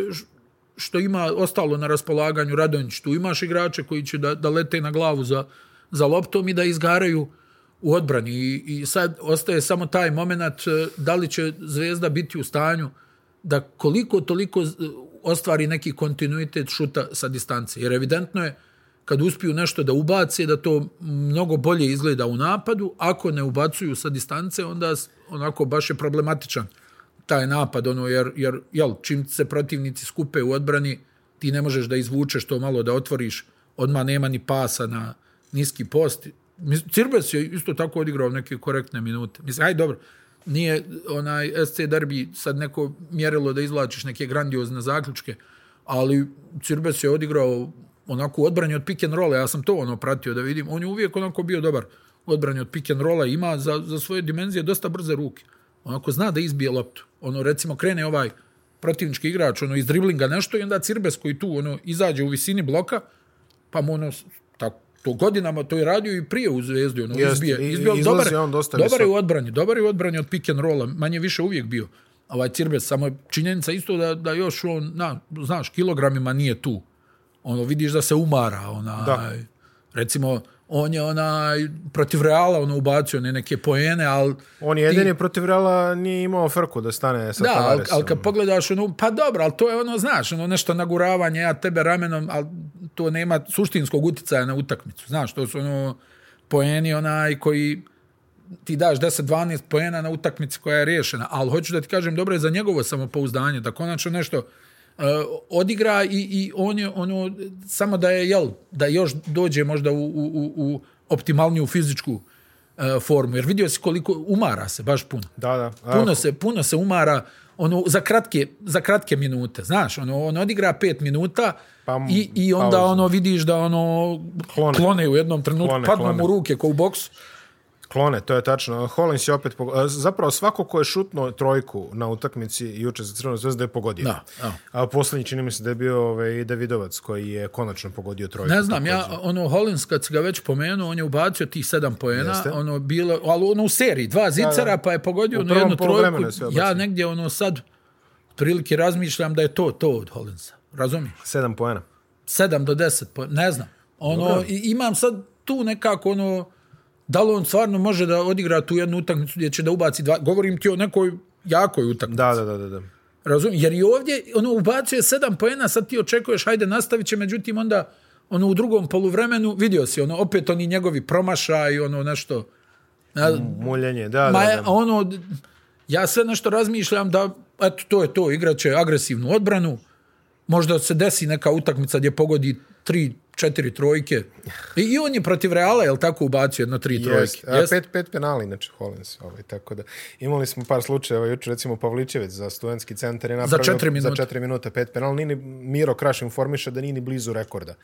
što ima ostalo na raspolaganju Radonjić. Tu imaš igrače koji će da, da lete na glavu za, za loptom i da izgaraju u odbrani. I, I sad ostaje samo taj moment e, da li će Zvezda biti u stanju da koliko toliko e, ostvari neki kontinuitet šuta sa distance. Jer evidentno je kad uspiju nešto da ubace, da to mnogo bolje izgleda u napadu. Ako ne ubacuju sa distance, onda onako baš je problematičan taj napad, ono, jer, jer jel, čim se protivnici skupe u odbrani, ti ne možeš da izvučeš to malo da otvoriš, odma nema ni pasa na niski post. Cirbes je isto tako odigrao neke korektne minute. Mislim, aj dobro, nije onaj SC derbi sad neko mjerilo da izvlačiš neke grandiozne zaključke, ali Cirbes je odigrao onako u odbranju od pick and rolla, ja sam to ono pratio da vidim, on je uvijek onako bio dobar u odbranju od pick and rolla, ima za, za svoje dimenzije dosta brze ruke. Onako zna da izbije loptu, ono recimo krene ovaj protivnički igrač ono iz driblinga nešto i onda Cirbes koji tu ono izađe u visini bloka, pa mu ono to godinama to je radio i prije u Zvezdi, ono Jest, izbije, izbije, dobar, on dosta dobar je u odbrani, dobar je u odbrani od pick and rolla, manje više uvijek bio. Ovaj Cirbes, samo je činjenica isto da, da još on, na, znaš, kilogramima nije tu. Ono, vidiš da se umara, onaj, Da. recimo, on je onaj, protiv Reala, ono, ubacio ne neke poene, ali... On je jedini protiv Reala nije imao frku da stane sa Da, Tavaresom. ali kad pogledaš, ono, pa dobro, ali to je ono, znaš, ono nešto naguravanje, ja tebe ramenom, ali to nema suštinskog uticaja na utakmicu. Znaš, to su ono poeni onaj koji ti daš 10-12 poena na utakmici koja je riješena, ali hoću da ti kažem, dobro je za njegovo samopouzdanje, da konačno nešto uh, odigra i, i on je ono, samo da je, jel, da još dođe možda u, u, u, u optimalniju fizičku uh, formu, jer vidio si koliko umara se, baš puno Da, da. Puno se puno se umara ono za kratke za kratke minute znaš ono on odigra 5 minuta Pa m- i, i onda pauza. ono vidiš da ono Klone. klone, u jednom trenutku Klone, padnu klone. mu ruke kao u boksu Klone, to je tačno. Hollins je opet... pog- a, Zapravo svako ko je šutno trojku na utakmici juče za Crvenu zvezdu je pogodio. Da, da. A posljednji čini mi se da je bio ovaj, Davidovac koji je konačno pogodio trojku. ne znam ja ono Hollins kad si ga već pomenuo on je ubacio tih 7 poena Jeste. ono bilo ali ono u seriji dva zicera pa je pogodio U ono jednu trojku ja negdje ono sad prilike razmišljam da je to to od Hollinsa razumiješ Sedam poena. 7 do 10, po, ne znam. Ono, i, imam sad tu nekako ono, da li on stvarno može da odigra tu jednu utakmicu gdje će da ubaci dva, govorim ti o nekoj jakoj utakmici. Da, da, da, da. da. Razumiješ? Jer i ovdje ono, ubacio je 7 poena, sad ti očekuješ, hajde nastavit će, međutim onda ono, u drugom poluvremenu vidio si, ono, opet oni njegovi promašaj, ono nešto, ja, Muljenje, da, Ma da, da. ono, ja sve nešto razmišljam da, eto, to je to, igraće agresivnu odbranu, možda se desi neka utakmica gdje pogodi tri, četiri trojke. I, i on je protiv Reala, jel tako, ubacio jedno tri trojke. Jest. A, pet, pet penali, inače, Hollins. Ovaj, tako da. Imali smo par slučajeva, juče recimo Pavličević za studentski centar je napravio četiri minuta. za četiri minuta pet penal. Nini Miro Kraš informiše da nije ni blizu rekorda.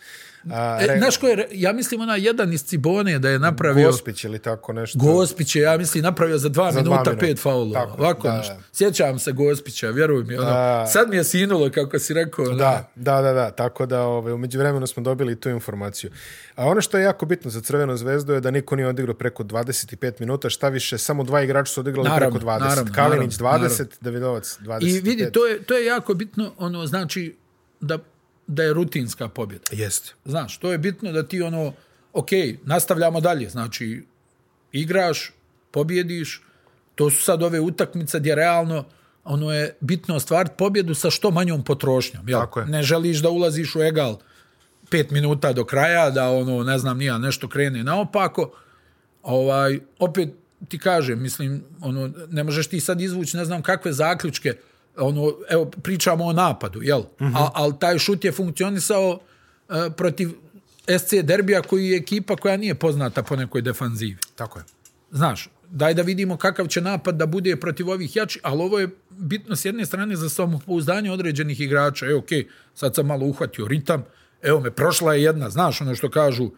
A, E, znaš ko je, re- ja mislim ona jedan iz Cibone da je napravio... Gospić ili tako nešto. Gospić je, ja mislim, napravio za dva Za dva minuta minuta. pet faulova. Tako, Ovako da, nešto. da. Sjećam se Gospića, vjeruj mi. Ono, A- sad mi je sinulo, kako si rekao. ono, Da, da, da, da. Tako da ovaj, umeđu vremenu smo dobili tu informaciju. A ono što je jako bitno za Crvenu zvezdu je da niko nije odigrao preko 25 minuta, šta više, samo dva igrača su odigrali Naravno, preko 20. naravno, Kalinić 20, naravno. Davidovac 25. I vidi, to je, to je jako bitno, ono, znači, da, da je rutinska pobjeda. Jeste. Znaš, to je bitno da ti ono, ok, nastavljamo dalje, znači, igraš, pobjediš, to su sad ove utakmice gdje realno ono je bitno ostvariti pobjedu sa što manjom potrošnjom. Jel? Tako je. Ne želiš da ulaziš u egal pet minuta do kraja, da ono, ne znam, nija nešto krene naopako. Ovaj, opet ti kažem, mislim, ono, ne možeš ti sad izvući ne znam kakve zaključke, ono, evo, pričamo o napadu, jel? Uh -huh. A, ali taj šut je funkcionisao uh, protiv SC Derbija koji je ekipa koja nije poznata po nekoj defanzivi. Tako je. Znaš, daj da vidimo kakav će napad da bude protiv ovih jači, ali ovo je bitno s jedne strane za samopouzdanje određenih igrača. Evo, okej, sad sam malo uhvatio ritam, evo me, prošla je jedna, znaš ono što kažu,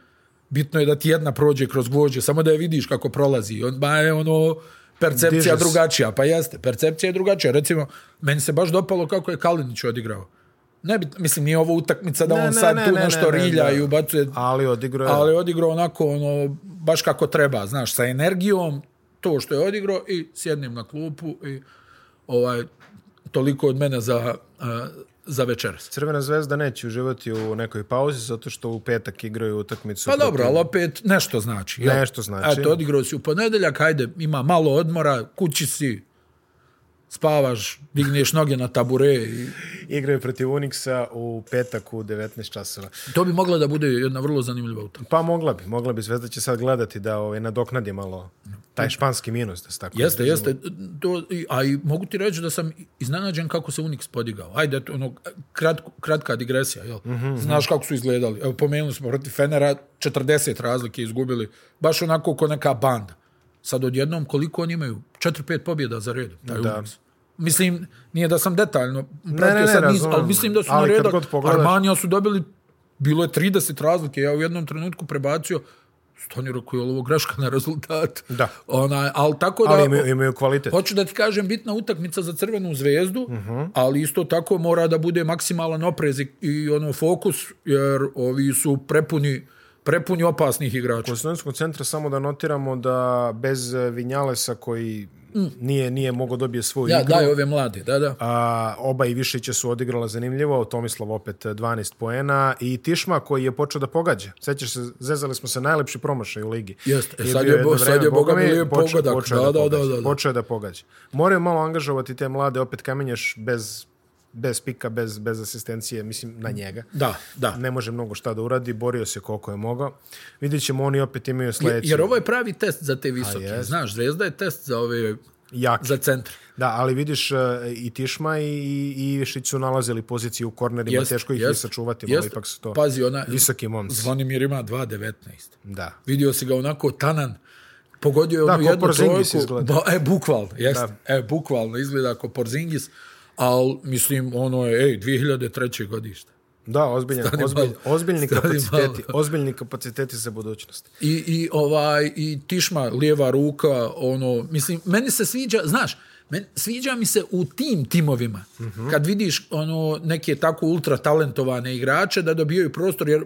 bitno je da ti jedna prođe kroz gvođe, samo da je vidiš kako prolazi. On, ba je ono, percepcija Diže se. drugačija, pa jeste, percepcija je drugačija. Recimo, meni se baš dopalo kako je Kalinić odigrao. Ne bi, mislim, nije ovo utakmica da Ne, on ne, sad ne, tu ne, nešto ne, ne, rilja da. i ubacuje Ali odigrao je... ali odigrao onako ono baš kako treba, znaš, sa energijom to što je odigrao i sjednem na klupu i ovaj toliko od mene za a, za večeras. Crvena zvezda neće uživati u nekoj pauzi, zato što u petak igraju utakmicu. Pa dobro, ali opet nešto znači. jel? Nešto znači. Eto, odigrao si u ponedeljak, hajde, ima malo odmora, kući si, spavaš, digneš noge na tabure i Igraju protiv Unixa u petak u 19 časova. to bi mogla da bude jedna vrlo zanimljiva utakmica. Pa mogla bi, mogla bi. Zvezda će sad gledati da ovaj, nadoknadi malo taj španski minus. Da se tako Jeste, jeste. To, a i mogu ti reći da sam iznenađen kako se Unix podigao. Ajde, eto, ono, kratko, kratka digresija, jel? Mm -hmm. Znaš kako su izgledali. Evo, pomenuli smo protiv Fenera, 40 razlike izgubili. Baš onako ko neka banda. Sad odjednom koliko oni imaju? 4-5 pobjeda za redom. Taj Da. Unix. Mislim, nije da sam detaljno pratio ne, ne, sad niz, ali mislim da su Ali na redak. Armanija su dobili, bilo je 30 razlike. Ja u jednom trenutku prebacio Stani rekao je ovo greška na rezultat. Da. Ona, ali tako da... Ali imaju, imaju kvalitet. Hoću da ti kažem, bitna utakmica za crvenu zvezdu, uh. -huh. ali isto tako mora da bude maksimalan oprez i, i ono fokus, jer ovi su prepuni, prepuni opasnih igrača. Kod centra samo da notiramo da bez Vinjalesa koji nije nije mogao dobije svoju Ja, igru. daj ove mlade, da, da. A, oba i Višića su odigrala zanimljivo, Tomislav opet 12 poena i Tišma koji je počeo da pogađa. Sećaš se, zezali smo se najlepši promašaj u ligi. Jeste, e, sad bio je bo- sad je, boga mi, lijep pogodak. Da, da, da, da, da. Počeo da pogađa. Moraju malo angažovati te mlade, opet kamenješ bez, bez pika, bez, bez asistencije, mislim, na njega. Da, da. Ne može mnogo šta da uradi, borio se koliko je mogao. Vidjet ćemo, oni opet imaju sledeći. Jer ovo je pravi test za te visoke. jest. Znaš, Zvezda je test za ove Jaki. za centar. Da, ali vidiš uh, i Tišma i, i, Ivišić su nalazili poziciju u kornerima, Jest, teško ih je jest, sačuvati, jest. ali ipak su to Pazi, ona, visoki momci. Zvonimir ima 2.19. Da. Vidio si ga onako tanan, pogodio je Da, onu ko jednu Porzingis trojku. izgleda. Ba, e, bukvalno, jest. E, bukvalno izgleda kao Porzingis, ali mislim, ono je, ej, 2003. godište. Da, ozbiljan, Stani ozbilj, malo. ozbiljni Stani kapaciteti, malo. ozbiljni kapaciteti za budućnost. I, i ovaj i Tišma lijeva ruka ono mislim meni se sviđa znaš men, sviđa mi se u tim timovima mm -hmm. kad vidiš ono neke tako ultra talentovane igrače da dobijaju prostor jer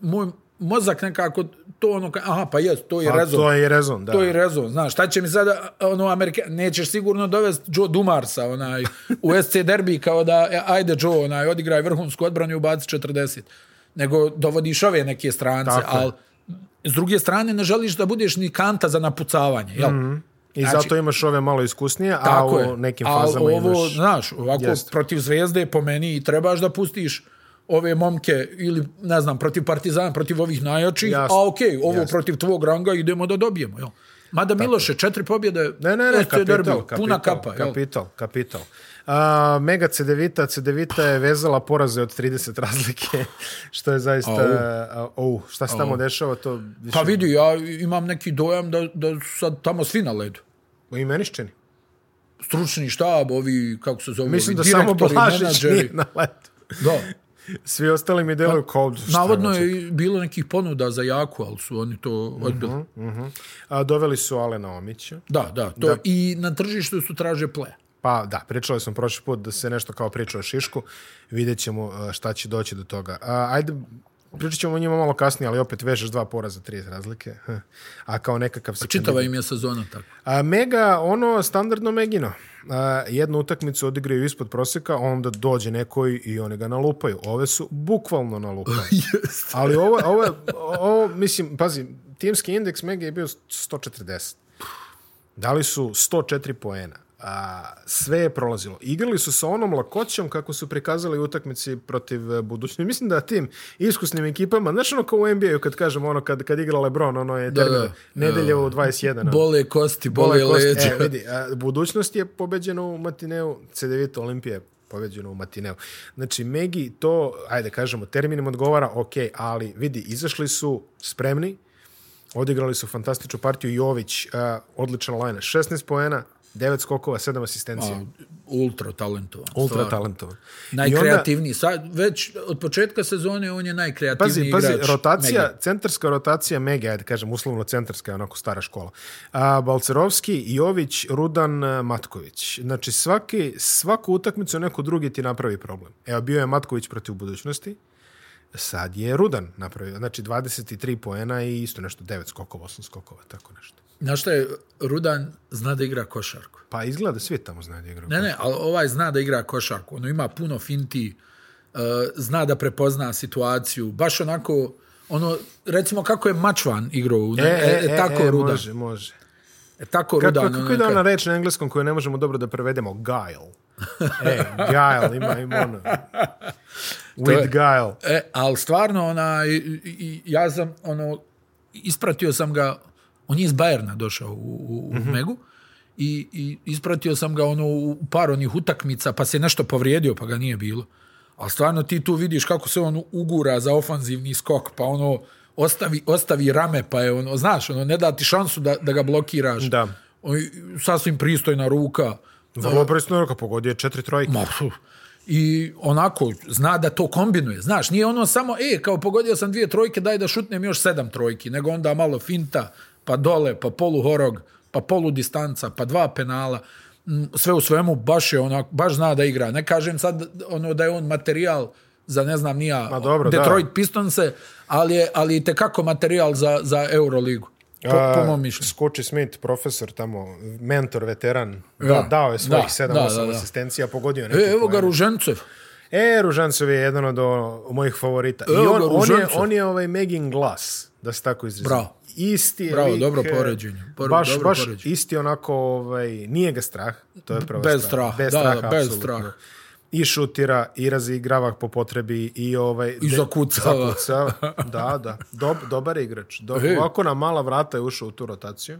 moj mozak nekako to ono ka- aha pa jes to je Pa, rezon to je rezon, da. to je rezon znaš šta će mi sada ono Amerika nećeš sigurno dovesti Joe Dumarsa onaj u SC derbi kao da e, ajde Joe onaj odigraj vrhunsku odbranu i ubaci 40 nego dovodiš ove neke strance Tako je. al s druge strane ne želiš da budeš ni kanta za napucavanje jel mm -hmm. I Znači- zato imaš ove malo iskusnije, a u nekim fazama ovo, imaš... znaš, ovako Jest. protiv Zvezde po meni i trebaš da pustiš ove momke ili, ne znam, protiv Partizana, protiv ovih najjačih, Jasno. a okej, okay, ovo Jasno. protiv tvog ranga idemo da dobijemo, jel? Mada Miloše, četiri pobjede, Ne, ne, ne, kapital, derbi, kapital, puna kapa, jel? kapital, kapital. A, Mega Cedevita, Cedevita je vezala poraze od 30 razlike, što je zaista... A, oh, šta se tamo dešava, to više... Pa vidi, ja imam neki dojam da, da su sad tamo svi na ledu. I meni se čini. Stručni štab, ovi, kako se zove, Mislim da ovi samo direktori, Blažić menadžeri. nije na letu. Da. Svi ostali mi deluju kao... Pa, Navodno hoće? je i bilo nekih ponuda za Jaku, ali su oni to odbili. Uh -huh. A, doveli su Alena Omića. Da, da, to da. i na tržištu su traže play. Pa da, pričali smo prošli put da se nešto kao priča o Šišku. Vidjet ćemo a, šta će doći do toga. A, ajde, pričat ćemo o njima malo kasnije, ali opet vežeš dva poraza, tri razlike. A kao nekakav se... Čitava im je sezona tako. A, Mega, ono, standardno Megino. A, jednu utakmicu odigraju ispod proseka, onda dođe neko i- oni ga nalupaju. Ove su bukvalno nalupaju. Ali ovo, ovo, ovo, mislim, pazi, timski indeks Mega je bio 140. Dali su 104 poena. A, sve je prolazilo. Igrali su sa onom lakoćom kako su prikazali utakmici protiv e, budućnosti. Mislim da tim iskusnim ekipama, znaš ono kao u NBA-u kad kažemo ono kad, kad igra Lebron, ono je Da, termin da. nedelje u 21. ono. Bole kosti, bole, Bole leđa. E, vidi, a, budućnost je pobeđena u Matineu, CDVita Olimpija je pobeđena u Matineu. Znači, Megi to, ajde kažemo, terminom odgovara, ok, ali vidi, izašli su spremni, odigrali su fantastičnu partiju, Jović, a, odličan line, 16 poena, 9 skokova, 7 asistencija. A, ultra talentovan. Ultra stvarno. talentovan. Najkreativniji. Sad, već od početka sezone on je najkreativniji Pazi, pazi, igrač. rotacija, Mega. centarska rotacija Mega, ajde kažem, uslovno centarska je onako stara škola. A, Balcerovski, Jović, Rudan, a, Matković. Znači, svaki, svaku utakmicu neko drugi ti napravi problem. Evo, bio je Matković protiv budućnosti, sad je Rudan napravio. Znači, 23 poena i isto nešto, 9 skokova, 8 skokova, tako nešto. Znaš šta je, Rudan zna da igra košarku. Pa izgleda svi tamo znaju da igraju. Ne, ne, ali ovaj zna da igra košarku. Ono ima puno finti, uh, zna da prepozna situaciju. Baš onako, ono, recimo kako je Mačvan igrao. u- E, e, e, tako e, Rudan. može, može. E, tako Kako, Rudan. kako ono, ide kad- ona reč na engleskom koju ne možemo dobro da prevedemo? Guile. E, guile, ima, ima ono. With guile. E, ali stvarno, ona, i, i, ja sam, ono, ispratio sam ga, on je iz Bajerna došao u, u, u Mhm. Megu, i, i ispratio sam ga ono u par onih utakmica, pa se nešto povrijedio, pa ga nije bilo. Ali stvarno ti tu vidiš kako se on ugura za ofanzivni skok, pa ono, ostavi, ostavi rame, pa je ono, znaš, ono, ne da ti šansu da, da ga blokiraš. Da. On, sasvim pristojna ruka. Vrlo pristojno ruka, pogodio je četiri trojke. Ma, i onako zna da to kombinuje. Znaš, nije ono samo, e, kao pogodio sam dvije trojke, daj da šutnem još sedam trojki, nego onda malo finta, pa dole, pa polu horog, pa polu distanca, pa dva penala. Mm, Sve u svemu baš je onako, baš zna da igra. Ne kažem sad ono da je on materijal za ne znam nija Ma dobro, da. Detroit Pistonse, ali je ali i tekako materijal za, za Euroligu. Po, po mom mišljenju. Scotty Smith, profesor tamo, mentor, veteran, da, Ja. dao je svojih Da, 7-8 da, da, da. asistencija, pogodio neki E, evo ga. Ružencev. E, Ružancov je jedan od o, mojih favorita. I Evo on, ga, on, je, on je ovaj Megin Glass, da se tako izrazim. Bravo. Isti je Bravo, lik, dobro e, poređenje. Por- baš, dobro baš poređenje. isti onako, ovaj, nije ga strah. To je prva Bez straha, Bez da, straha, da, bez apsolutno. straha. I šutira, i razigrava po potrebi, i ovaj... I zakucava. zakucava. Da, da. Dob, dobar je igrač. Do, E. ovako na mala vrata je ušao u tu rotaciju.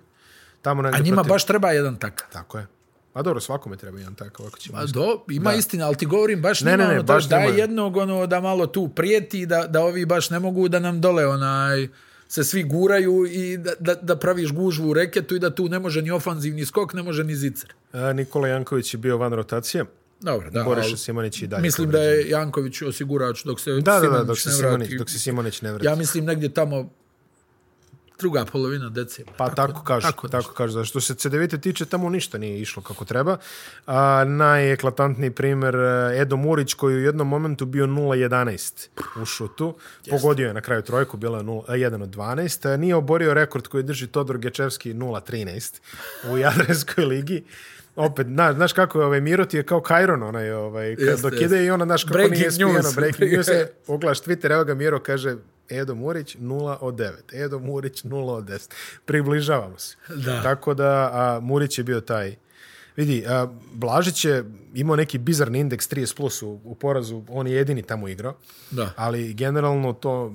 Tamo A njima protiv- baš treba jedan takav. Tako je. A dobro, svakome treba jedan takav, ako ćemo... A do, ima da. istina, ali ti govorim baš Ne, ne, ne, ne, ono, baš daj njima. jednog ono, da malo tu prijeti, da, da ovi baš ne mogu da nam dole onaj se svi guraju i da, da, da praviš gužvu u reketu i da tu ne može ni ofanzivni skok, ne može ni zicer. A, Nikola Janković je bio van rotacije. Dobro, da. Boriša Simonić i dalje. Mislim da je Janković osigurač dok se Da, da, da, Simonić dok se ne Simonić, vrati. dok se Simonić ne vrati. Ja mislim negdje tamo druga polovina decembra. Pa tako, tako kažu, tako tako, kažu. Da što se CDVite tiče, tamo ništa nije išlo kako treba. A, najeklatantniji primjer e, Edo Murić koji u jednom momentu bio 0-11 u šutu. Pogodio je na kraju trojku, bilo je 0, 1 od 12. A, Nije oborio rekord koji drži Todor Gečevski 0-13 u Jadranskoj ligi. Opet, na, znaš kako je ovaj Miro ti je kao Kajron, onaj, ovaj, kad, Jeste, dok ide i ona, znaš kako Breaking nije spijeno, breaking news je, pogledaš Twitter, evo ga Miro kaže, Edo Murić 0 od 9, Edo Murić 0 od 10. Približavamo se. Da. Tako da a, Murić je bio taj Vidi, a, Blažić je imao neki bizarni indeks 30 plus u, u porazu, on je jedini tamo igrao, Da. ali generalno to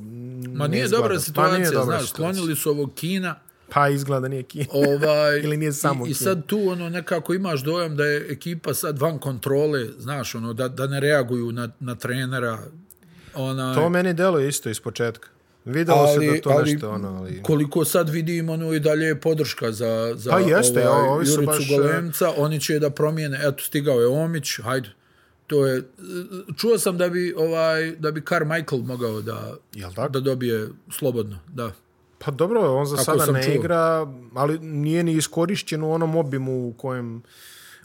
Ma nije izgleda. dobra Pa situacija, nije dobra znaš, situacija. sklonili su ovog Kina, Pa izgleda nije Kina. ovaj, Ili nije samo i, i sad tu ono nekako imaš dojam da je ekipa sad van kontrole, znaš, ono, da, da ne reaguju na, na trenera. Ona, To meni deluje isto iz početka. Videlo se da to nešto ono, ali... koliko sad vidim, ono, i dalje je podrška za, za Pa jeste, ovaj, ovi su Juricu baš, e, Golemca, oni će da promijene, eto, stigao je Omić, hajde, to je, čuo sam da bi, ovaj, da bi Carmichael mogao da, Jel tako? da dobije slobodno, da. Pa dobro, on za Tako sada ne čuo. igra, ali nije ni iskorišćen u onom obimu u kojem,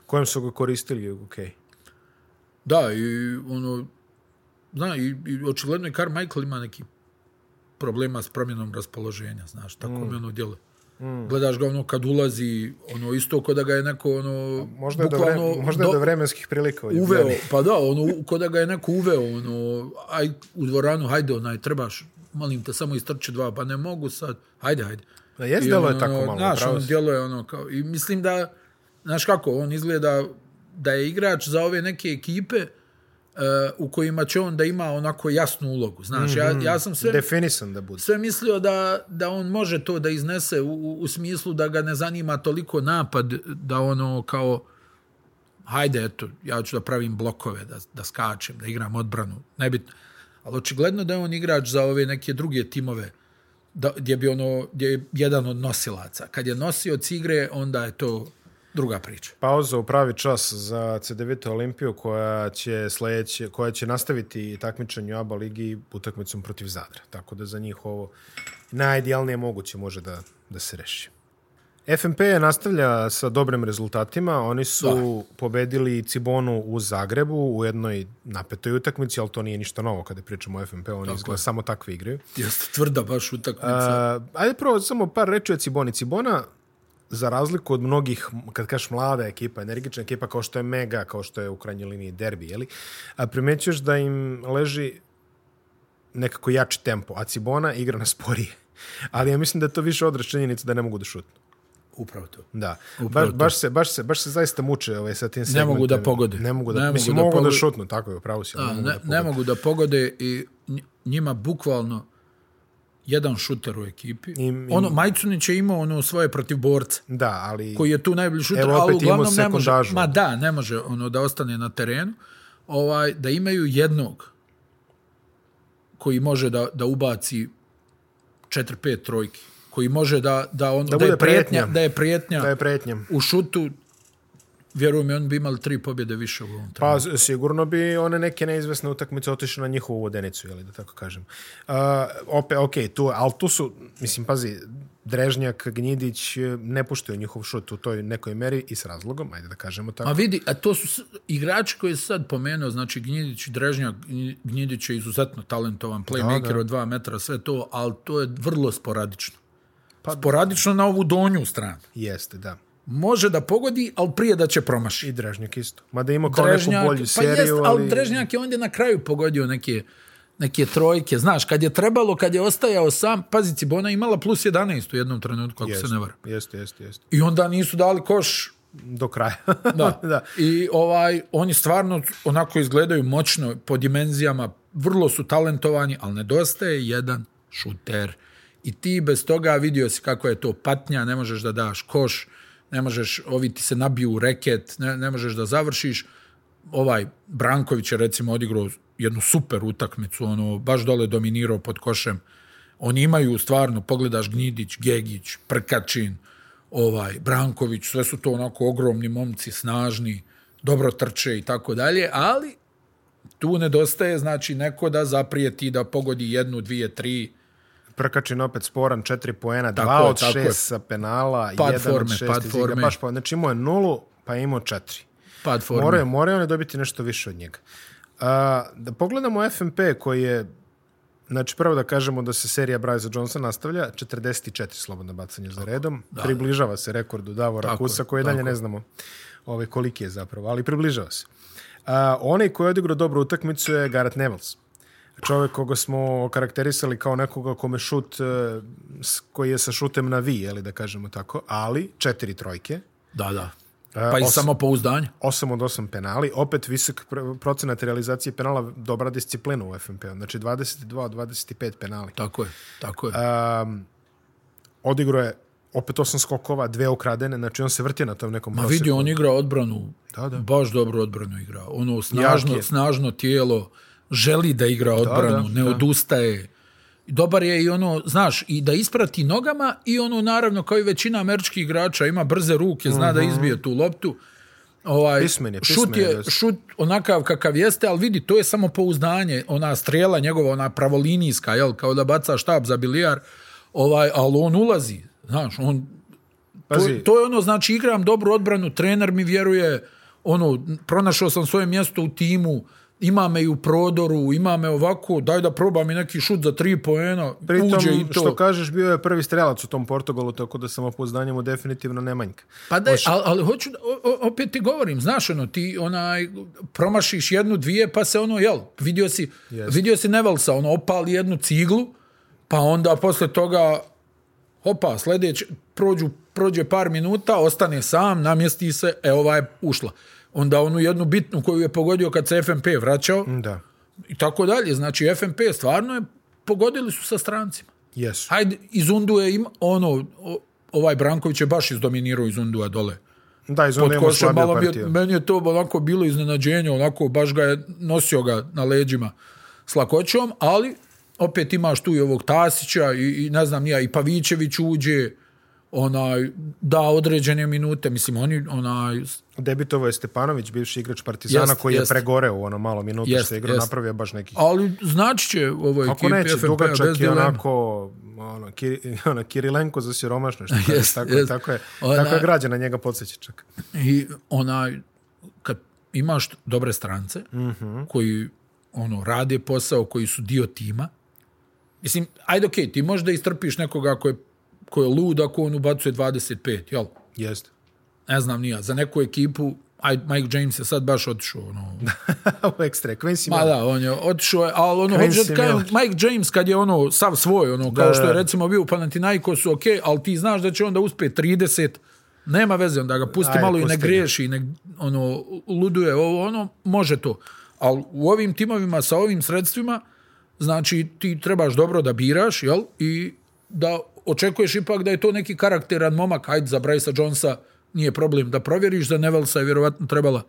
kojem su ga koristili. Okay. Da, i ono, zna, i, i očigledno i Carmichael ima neki problema s promjenom raspoloženja, znaš, tako mm. mi ono djelo. Mm. Gledaš ga ono kad ulazi, ono isto ko da ga je neko ono Možda je, do, vre, možda je do vremenskih prilika. uveo, pa da, ono ko da ga je neko uveo, ono aj u dvoranu, hajde, onaj trebaš, molim te samo istrči dva, pa ne mogu sad. Hajde, hajde. Da, jest I delo je ono, tako malo. Znaš, pravo on si. djelo je ono kao, i mislim da, znaš kako, on izgleda da je igrač za ove neke ekipe uh, u kojima će on da ima onako jasnu ulogu. Znaš, mm -hmm. ja, ja sam sve, Definisan da bude. sve mislio da, da on može to da iznese u, u- u smislu da ga ne zanima toliko napad, da ono kao, hajde, eto, ja ću da pravim blokove, da, da skačem, da igram odbranu, nebitno. Ali očigledno da je on igrač za ove neke druge timove, da, gdje bi ono, gdje je jedan od nosilaca. Kad je nosioc igre, onda je to druga priča. Pauza u pravi čas za CDVT Olimpiju koja će sledeće, koja će nastaviti takmičenje u ABA ligi utakmicom protiv Zadra. Tako da za njih ovo najidealnije moguće može da, da se reši. FNP nastavlja sa dobrim rezultatima. Oni su da. pobedili Cibonu u Zagrebu u jednoj napetoj utakmici, ali to nije ništa novo kada pričamo o FNP. Oni izgleda samo takve igraju. Jeste tvrda baš utakmica. Uh, ajde prvo samo par reči o Ciboni. Cibona, za razliku od mnogih, kad kažeš mlada ekipa, energična ekipa, kao što je Mega, kao što je u krajnjoj liniji Derbi, jeli? A primećuješ da im leži nekako jači tempo, a Cibona igra na sporije. Ali ja mislim da je to više odraz činjenica da ne mogu da šutnu. Upravo to. Da. Upravo Baš, to. baš, se, baš, se, baš se zaista muče ovaj, sa tim Ne mogu da pogode. Ne mogu da, Ne mogu mislim, da mogu da pogode. šutnu, tako je, upravo si. Da, ne, mogu ne, da pogode. ne mogu da pogode i nj- njima bukvalno jedan šuter u ekipi. Im- im- Ono, Majcunić je imao ono svoje protiv borca, Da, ali... koji je tu najbolji šuter, Evo, ali uglavnom ne može, ma da, ne može ono da ostane na terenu, ovaj, da imaju jednog koji može da, da ubaci 4-5 trojki, koji može da, da, ono, da, bude je prijetnja, prijetnja. da je prijetnja Da je pretnja. u šutu vjerujem mi, oni bi imali tri pobjede više u ovom trenutku. Pa sigurno bi one neke neizvesne utakmice otišle na njihovu vodenicu, jeli, da tako kažem. Uh, opet, ok, tu, ali tu su, mislim, pazi, Drežnjak, Gnjidić eh, ne puštaju njihov šut u toj nekoj meri i s razlogom, ajde da kažemo tako. A vidi, a to su igrači koji je sad pomenuo, znači Gnjidić, Drežnjak, Gnjidić je izuzetno talentovan playmaker Da, da. od dva metra, sve to, ali to je vrlo sporadično. Pa, sporadično na ovu donju stranu. Jeste, da. Može da pogodi, ali prije da će promaši. I Drežnjak isto. Mada ima kao neku bolju pa seriju, jest, ali ali... Drežnjak je ondje na kraju pogodio neke, neke trojke. Znaš, kad je trebalo, kad je ostajao sam, pazi, Cibona imala plus 11 u jednom trenutku, ako se ne varam. Jeste, jeste, jeste. I onda nisu dali koš Do kraja. Da. da. I ovaj oni stvarno onako izgledaju moćno po dimenzijama, vrlo su talentovani, ali nedostaje jedan šuter. I ti bez toga vidio si kako je to patnja, ne možeš da daš koš, ne možeš, ovi ti se nabiju u reket, ne, ne možeš da završiš. Ovaj Branković je recimo odigrao jednu super utakmicu, ono, baš dole dominirao pod košem. Oni imaju stvarno, pogledaš Gnjidić, Gegić, Prkačin, ovaj Branković, sve su to onako ogromni momci, snažni, dobro trče i tako dalje, ali tu nedostaje znači neko da zaprijeti da pogodi jednu, dvije, tri Prkačin opet sporan, četiri poena, dva je, od tako šest je. sa penala, Pad jedan forme, od šest pad iz forme. Baš pa, znači imao je nulu, pa je imao četiri. pad forme. Moraju, moraju oni dobiti nešto više od njega. A, da pogledamo FMP koji je Znači, prvo da kažemo da se serija Bryce Johnson nastavlja, 44 slobodna bacanja za redom, da, približava se rekordu Davora Tako Kusa, je, koji dalje tako ne znamo ovaj, koliki je zapravo, ali približava se. A, onaj koji je odigrao dobru utakmicu je Garrett Nevels. Čovjek koga smo karakterisali kao nekoga kome šut, e, koji je sa šutem na vi, jeli da kažemo tako, ali četiri trojke, Da, da. Pa i samo pouzdanje. 8 od 8 penali, opet visok pr- procenat realizacije penala, dobra disciplina u FNP-u, znači 22 od 25 penali. Tako je, tako je. Um, odigrao je opet 8 skokova, dve ukradene, znači on se vrti na tom nekom Ma vidi, on igra odbranu, Da, da. baš dobro odbranu igra. Ono snažno, je. snažno tijelo, želi da igra odbranu, da, ne da. odustaje. Dobar je i ono, znaš, i da isprati nogama i ono, naravno, kao i većina američkih igrača, ima brze ruke, zna da izbije tu loptu. Ovaj, Pismen je, šut pismen je je, dosta. šut onakav kakav jeste, ali vidi, to je samo pouzdanje, ona strela njegova, ona pravolinijska, jel, kao da baca štab za bilijar, ovaj, ali on ulazi, znaš, on to, Pazi, to je ono, znači, igram dobru odbranu, trener mi vjeruje, ono, pronašao sam svoje mjesto u timu, ima me i u prodoru, ima me ovako, daj da probam i neki šut za tri poena, Pritom, uđe i to. što kažeš, bio je prvi strelac u tom Portugalu, tako da samopouzdanje mu definitivno ne manjka. Pa da, ali, ali hoću, o, o, opet ti govorim, znaš, ono, ti onaj, promašiš jednu, dvije, pa se ono, jel, vidio si, Jest. vidio si Nevelsa, ono, opali jednu ciglu, pa onda posle toga, opa, sljedeće, prođu, prođe par minuta, ostane sam, namjesti se, e, ova je ušla. Onda onu jednu bitnu koju je pogodio kad se FNP vraćao, Da, i tako dalje. Znači, FNP stvarno je, pogodili su sa strancima. jesu. Hajde, iz Unduje ima, ono, ovaj Branković je baš izdominirao iz Undua dole Da, iz malo mi je, partiju. meni je to onako bilo iznenađenje, onako baš ga je nosio ga na leđima s lakoćom, ali opet imaš tu i ovog Tasića i, i ne znam nija, i Pavićević uđe, onaj, da određene minute, mislim, oni, onaj, Debitovo je Stepanović, bivši igrač Partizana, Jest, koji jest. je pregoreo u ono malo minuta Jest, što je igrao, jest. napravio baš nekih ali znači će ovoj Ako ekipi neće, FNP-a dugačak bez i dileme. onako ono, Kiri, ono, Kirilenko za siromašno, što Jest, tako, jest. tako, je, Ona- tako je građana njega podsjeća čak. I onaj, kad imaš dobre strance, mm. -hmm. koji ono, rade posao, koji su dio tima, mislim, ajde okej, okay, ti možeš da istrpiš nekoga ko je, ko je lud ako on ubacuje 25, jel? Jeste. Ne znam nija, za neku ekipu, aj, Mike James je sad baš otišao, ono, u ekstra. Quincy Ma Miller. da, on je otišao, ali ono, kažem, Miller. Mike James kad je ono sav svoj, ono, kao Da, što je recimo bio u Panathinaikosu, ok, ali ti znaš da će onda uspjeti 30, nema veze, onda ga pusti Ajde, malo i ne pusti griješi, ne, ono, luduje, ovo, ono, može to. Ali u ovim timovima sa ovim sredstvima, znači ti trebaš dobro da biraš, jel? I da očekuješ ipak da je to neki karakteran momak, hajde za Brysa Jonesa nije problem da provjeriš, za Nevellsa je vjerovatno trebala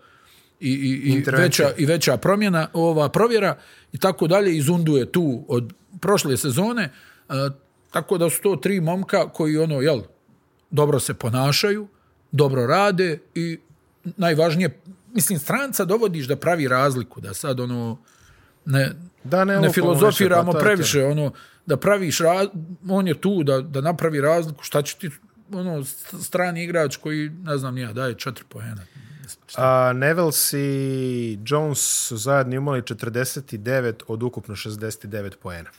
i, i, i veća i veća promjena, ova provjera i tako dalje izunduje tu od prošle sezone. E, tako da su to tri momka koji ono, jel, dobro se ponašaju, dobro rade i najvažnije, mislim, stranca dovodiš da pravi razliku, da sad ono, ne, Da, ne, ne filozofiramo pa je to. previše, ono, da praviš, raz, on je tu da, da napravi razliku, šta će ti, ono, st- strani igrač koji, ne znam, nija, daje četiri pojena. A, Nevels i Jones su zajedno imali 49 od ukupno 69 poena.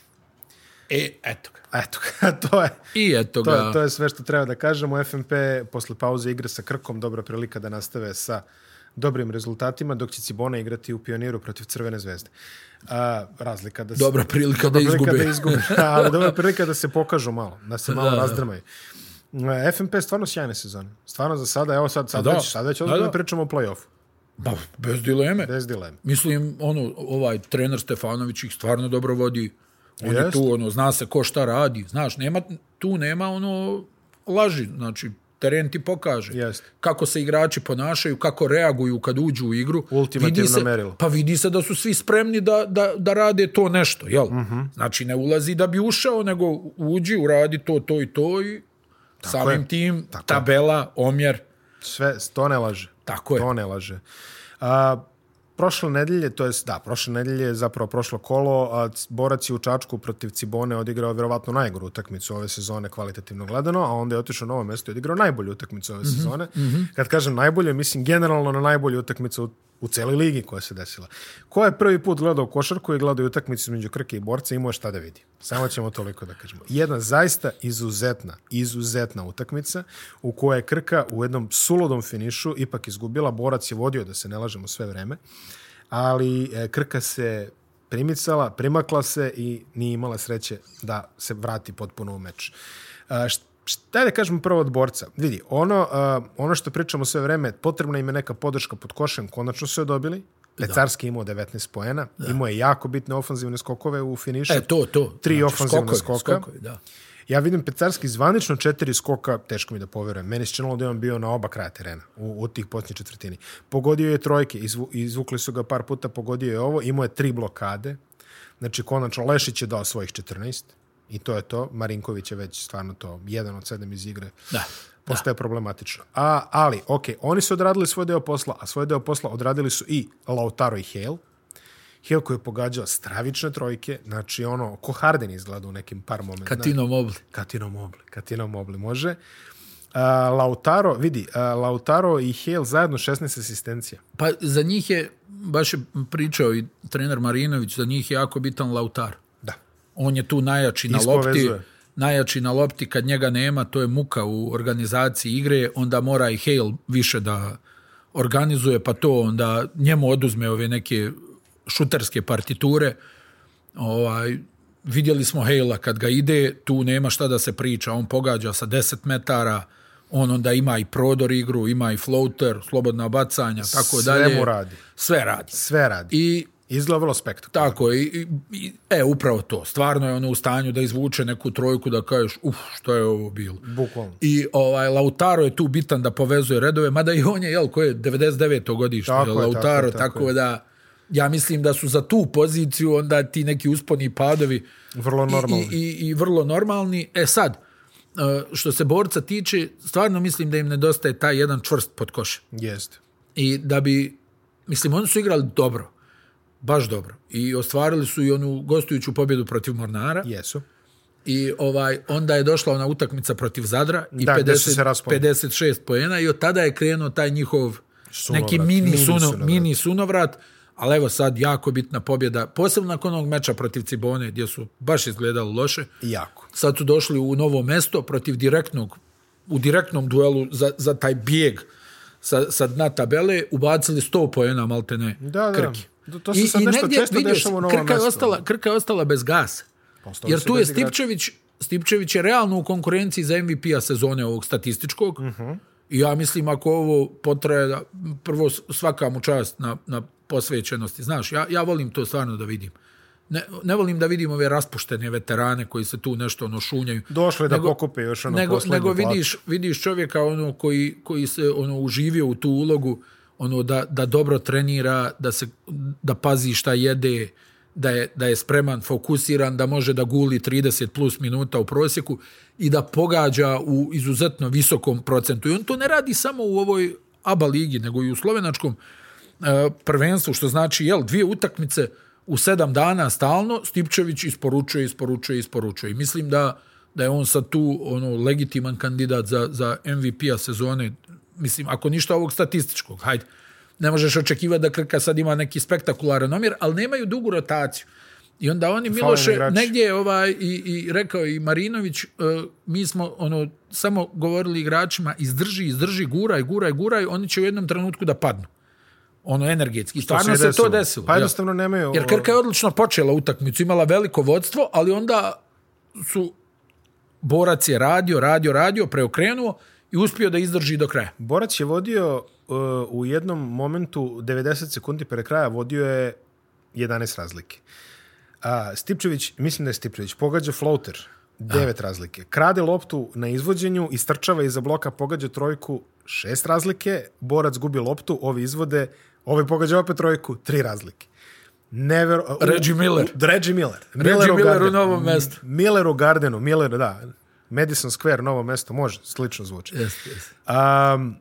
E, eto ga. Eto, to je, I eto to, ga. je, to je sve što treba da kažemo. FNP posle pauze igre sa Krkom, dobra prilika da nastave sa dobrim rezultatima, dok će Cibona igrati u pioniru protiv Crvene zvezde. A, razlika da se, Dobra prilika da prilika izgube. da izgube. ali dobra prilika da se pokažu malo, da se malo Da, da. razdrmaju. E, FNP je stvarno sjajne sezone. Stvarno za sada, evo sad, sad Da. već, sad već Da, ozbiljno da. pričamo o play-offu. Ba, bez dileme. Bez dileme. Mislim, ono, ovaj trener Stefanović ih stvarno dobro vodi. On je Jest. tu, ono, zna se ko šta radi. Znaš, nema, tu nema ono laži. Znači, teren ti pokaže. Jest. Kako se igrači ponašaju, kako reaguju kad uđu u igru. Ultimativno Vidi se, merilo. Pa vidi se da su svi spremni da, da, da rade to nešto, jel? Uh Mhm. -huh. Znači, ne ulazi da bi ušao, nego uđi, uradi to, to i to i samim je. tim Tako je. tabela, omjer, Sve, to ne laže. Tako je. To ne laže. A, prošle nedelje, to jest, da, prošle nedelje je zapravo prošlo kolo, a Borac je u Čačku protiv Cibone odigrao vjerovatno najgoru utakmicu ove sezone kvalitativno gledano, a onda je otišao na novo mjesto i odigrao najbolju utakmicu ove sezone. Kad kažem najbolju, mislim generalno na najbolju utakmicu u, celoj ligi koja se desila. Ko je prvi put gledao košarku i gledao utakmicu između Krke i Borca, imao je šta da vidi. Samo ćemo toliko da kažemo. Jedna zaista izuzetna, izuzetna utakmica u kojoj je Krka u jednom sulodom finišu ipak izgubila. Borac je vodio, da se ne lažemo sve vreme, ali e, Krka se primicala, primakla se i nije imala sreće da se vrati potpuno u meč. Šta da kažemo prvo od borca? Vidi, ono, uh, ono što pričamo sve vreme, potrebna im je neka podrška pod košem, konačno su je dobili. Pecarski imao 19 poena, imao je jako bitne ofanzivne skokove u finišu. E, to, to. Tri ofanzivna skokovi, skoka. Skokovi, da. Ja vidim Pecarski zvanično četiri skoka, teško mi da poverujem. Meni se činilo da je on bio na oba kraja terena, u, u tih posljednjih četvrtini. Pogodio je trojke, izvu, izvukli su ga par puta, pogodio je ovo, imao je tri blokade. Znači, konačno, Lešić je dao svojih 14 i to je to. Marinković je već stvarno to, jedan od sedam iz igre. Da. Postaje problematično. A, ali, ok, oni su odradili svoj deo posla, a svoj deo posla odradili su i Lautaro i Hale. Hale koji je pogađao stravične trojke, znači ono, ko Harden izgleda u nekim par momenta. Katino Mobli. Katino Mobli, Katino Mobli može. Uh, Lautaro, vidi, uh, Lautaro i Hale zajedno 16 asistencija. Pa za njih je, baš je pričao i trener Marinović, za njih je jako bitan Lautar. On je tu najjači na lopti. Najjači na lopti, kad njega nema, to je muka u organizaciji igre, onda mora i Hale više da organizuje, pa to onda njemu oduzme ove neke šuterske partiture. Ovaj, vidjeli smo Hale-a kad ga ide, tu nema šta da se priča, on pogađa sa 10 metara, on onda ima i prodor igru, ima i floater, slobodna bacanja, tako Sve dalje. mu radi. Sve radi. Sve radi. I Izgleda vrlo spektakularno. tako je, i, i, e, upravo to. Stvarno je ono u stanju da izvuče neku trojku da kažeš, uf, što je ovo bilo. Bukvalno. I ovaj Lautaro je tu bitan da povezuje redove, mada i on je, jel, ko je 99. godište, Tako je, Lautaro, tako tako, tako da ja mislim da su za tu poziciju onda ti neki usponi i padovi Vrlo normalni. I, i, i vrlo normalni. E sad, e, što se borca tiče, stvarno mislim da im nedostaje taj jedan čvrst pod koš. Jeste. I da bi, mislim, oni su igrali dobro. Baš dobro. I ostvarili su i onu gostujuću pobjedu protiv Mornara. Jesu. I ovaj onda je došla ona utakmica protiv Zadra i Da, gde su se 50, raspali. 56 poena i od tada je krenuo taj njihov Sunovrat, neki mini, mini suno, sunovrat. mini sunovrat. Ali evo sad jako bitna pobjeda, posebno nakon onog meča protiv Cibone gdje su baš izgledali loše. Jako. Sad su došli u novo mesto protiv direktnog, u direktnom duelu za, za taj bijeg sa, sa dna tabele, ubacili 100 poena maltene Da, da. Krki. To- se sad nešto često vidio dešava u novom Krka je, mestu. ostala, Krka je ostala bez gasa. Ostali Jer su tu je. Stipčević, Stipčević je realno u konkurenciji za MVP-a sezone ovog statističkog. Uh Mhm. -huh. I ja mislim ako ovo potraje, da, prvo svaka mu čast na, na posvećenosti. Znaš, ja, ja volim to stvarno da vidim. Ne, ne volim da vidim ove raspuštene veterane koji se tu nešto ono šunjaju. Došli da pokupe još ono nego, nego platu. vidiš, vidiš čovjeka ono koji, koji se ono uživio u tu ulogu, ono da, da dobro trenira, da se da pazi šta jede, da je, da je spreman, fokusiran, da može da guli 30 plus minuta u prosjeku i da pogađa u izuzetno visokom procentu. I on to ne radi samo u ovoj ABA ligi, nego i u slovenačkom e, prvenstvu, što znači, jel, dvije utakmice u sedam dana stalno, Stipčević isporučuje, isporučuje, isporučuje. I mislim da, da je on sad tu ono legitiman kandidat za, za MVP-a sezone, mislim, ako ništa ovog statističkog, hajde, ne možeš očekivati da Krka sad ima neki spektakularan nomjer, ali nemaju dugu rotaciju. I onda oni Miloše negdje ovaj i, i rekao i Marinović uh, mi smo ono samo govorili igračima izdrži izdrži guraj guraj guraj oni će u jednom trenutku da padnu. Ono energetski I stvarno se, to desilo. Pa jednostavno nemaju... jer Krka je odlično počela utakmicu imala veliko vodstvo ali onda su Borac je radio radio radio preokrenuo i uspio da izdrži do kraja Borac je vodio uh, u jednom momentu 90 sekundi pre kraja vodio je 11 razlike. A, Stipčević, mislim da je Stipčević, pogađa floater, devet A. razlike. Krade loptu na izvođenju, istrčava iza bloka, pogađa trojku, šest razlike, borac gubi loptu, ovi izvode, ovaj pogađa opet trojku, tri razlike. Never, uh, Reggie Miller. U, Reggie Miller. Reggie u Miller u novom mestu. Miller u Gardenu, Miller, da. Madison Square, novo mesto, može, slično zvuči. Jeste, jeste. Um,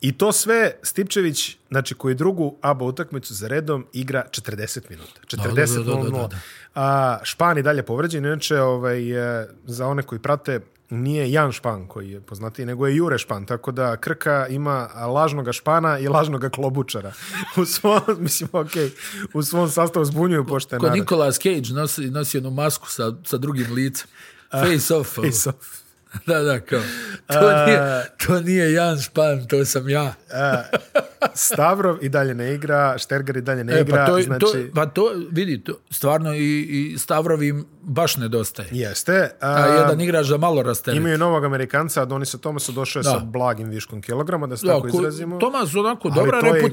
I to sve Stipčević, znači koji drugu ABA utakmicu za redom igra 40 minuta. 40 Da, da, da, da, da. A Špan i dalje povređen. Inače, ovaj, e, za one koji prate, nije Jan Špan koji je poznatiji, nego je Jure Špan. Tako da Krka ima lažnoga Špana i lažnoga Klobučara. U svom, mislim, okej, u svom sastavu zbunjuju pošte Kod Nicolas Cage nosi, nosi jednu masku sa, sa drugim licem. Face off. Face off. Da, da, kao. To, nije, to nije Jan Špan, to sam ja. Stavrov i dalje ne igra, Štergar i dalje ne E, igra. pa to, znači... to, pa to, vidi, to, stvarno i, i Stavrov im baš nedostaje. Jeste. A, A jedan igrač za malo rastereti. Imaju novog Amerikanca, Adonisa Tomasa došao je Da. sa blagim viškom kilograma, da se Da, tako ko- izrazimo. Tomas onako dobra reputaciju,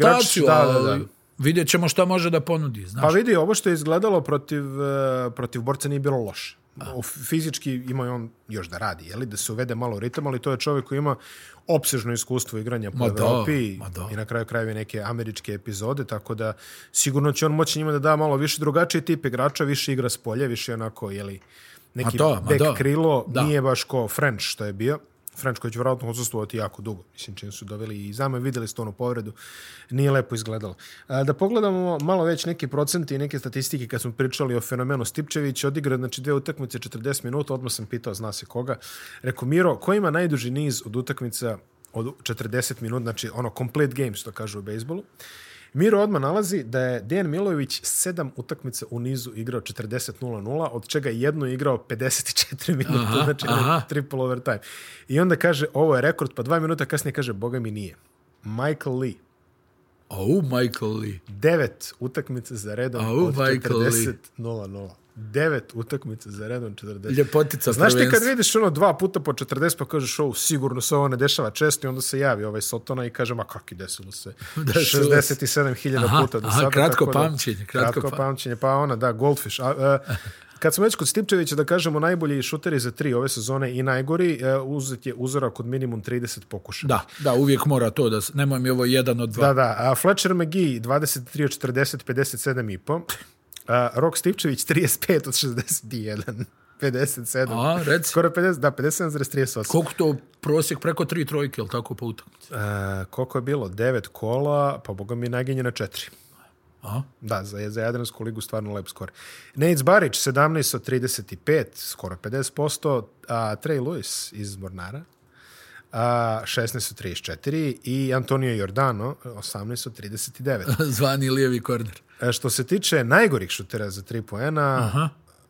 igrač, da, da, da. vidjet ćemo šta može da ponudi, znaš. Pa vidi, ovo što je izgledalo protiv, eh, protiv borca nije bilo loše. O, Fizički ima on još da radi, jeli? da se uvede malo ritam, ali to je čovjek koji ima opsežno iskustvo igranja po Ma Evropi da. i na kraju krajeva neke američke epizode, tako da sigurno će on moći njima da da malo više drugačiji tip igrača, više igra s polja, više onako, jeli, neki Ma ma back da. krilo, Da. nije baš ko French što je bio. French koji će vjerojatno odsustovati jako dugo. Mislim, čim su doveli i zame, videli ste onu povredu. Nije lepo izgledalo. Da pogledamo malo već neke procente i neke statistike kad smo pričali o fenomenu Stipčević. Odigra, znači, dve utakmice 40 minuta. Odmah sam pitao, zna se koga. Rekao, Miro, ko ima najduži niz od utakmica od 40 minuta, znači ono complete game, što kažu u bejsbolu. Miro odmah nalazi da je Dejan Milojević sedam utakmica u nizu igrao 40-0-0, od čega je jedno igrao 54 minuta, Aha, znači aha. triple overtime. I onda kaže, ovo je rekord, pa dva minuta kasnije kaže, boga mi nije. Michael Lee, Au, Michael Lee. devet utakmica za redom Au, od Michael Lee. 40-0-0. Devet utakmica za redom 40. Ljepotica Znaš ti kad vidiš ono dva puta po 40 pa kažeš ovo sigurno se ovo ne dešava često i onda se javi ovaj Sotona i kaže ma kak i desilo se Desilo se. 67.000 Aha, puta do aha, sada. kratko pamćenje, kratko Kratko pa- pamćenje, pa ona da, Goldfish. A, a, kad smo već kod Stipčevića da kažemo najbolji šuteri za tri ove sezone i najgori, e, uzet je uzorak od minimum 30 pokušaja. Da, da, uvijek mora to da... Nemoj mi ovo jedan od dva. Da, da. A Fletcher McGee 23 od 40, 57 i po. A, Rok Stipčević 35 od 61. 57. A, reci. Skoro 50, da, 57,38. Koliko to prosjek preko tri trojke, ili tako po utakmici? E, koliko je bilo? 9 kola, pa boga mi naginje na 4. A? Da, za, za Jadransku ligu stvarno lep skor. Nate Barić, 17 od 35, skoro 50%, a Trey Lewis iz Mornara, a 16 od 34 i Antonio Jordano, 18 od 39. Zvani lijevi korner. E, Što se tiče najgorih šutera za 3 poena, Aha.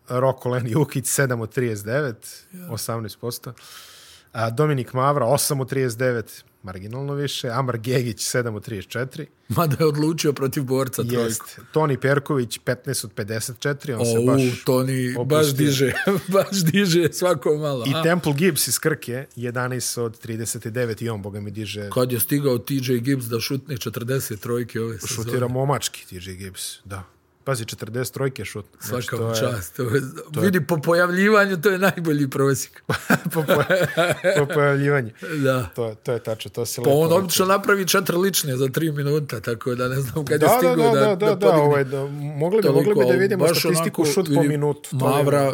Roko Len Jukić 7 od 39, 18%. A Dominik Mavra 8 od 39, marginalno više. Amar Gegić 7 od 34. Mada je odlučio protiv borca trojku. Jest. Toni Perković 15 od 54, on se O, baš Toni, opustio. baš diže, baš diže svako malo. I a? Temple Gibbs iz Krke 11 od 39 i on, boga mi, diže Kad je stigao TJ Gibbs da šutne 40 trojke ove sezone. šutira momački TJ Gibbs, da. Pazi, 40 trojke šut. Znači, Svaka to mu je- čast. To je, vidi, po pojavljivanju to je najbolji prosjek. po, po, po pojavljivanju. da. To, to je tačno, to se Pa on obično napravi četiri lične za tri minuta, tako da ne znam kad je Da, da, stigao da, da, da, da, da, podigne ovaj, da, mogli bi, mogli bi da vidimo statistiku onako, šut po minutu. To je- Mavra,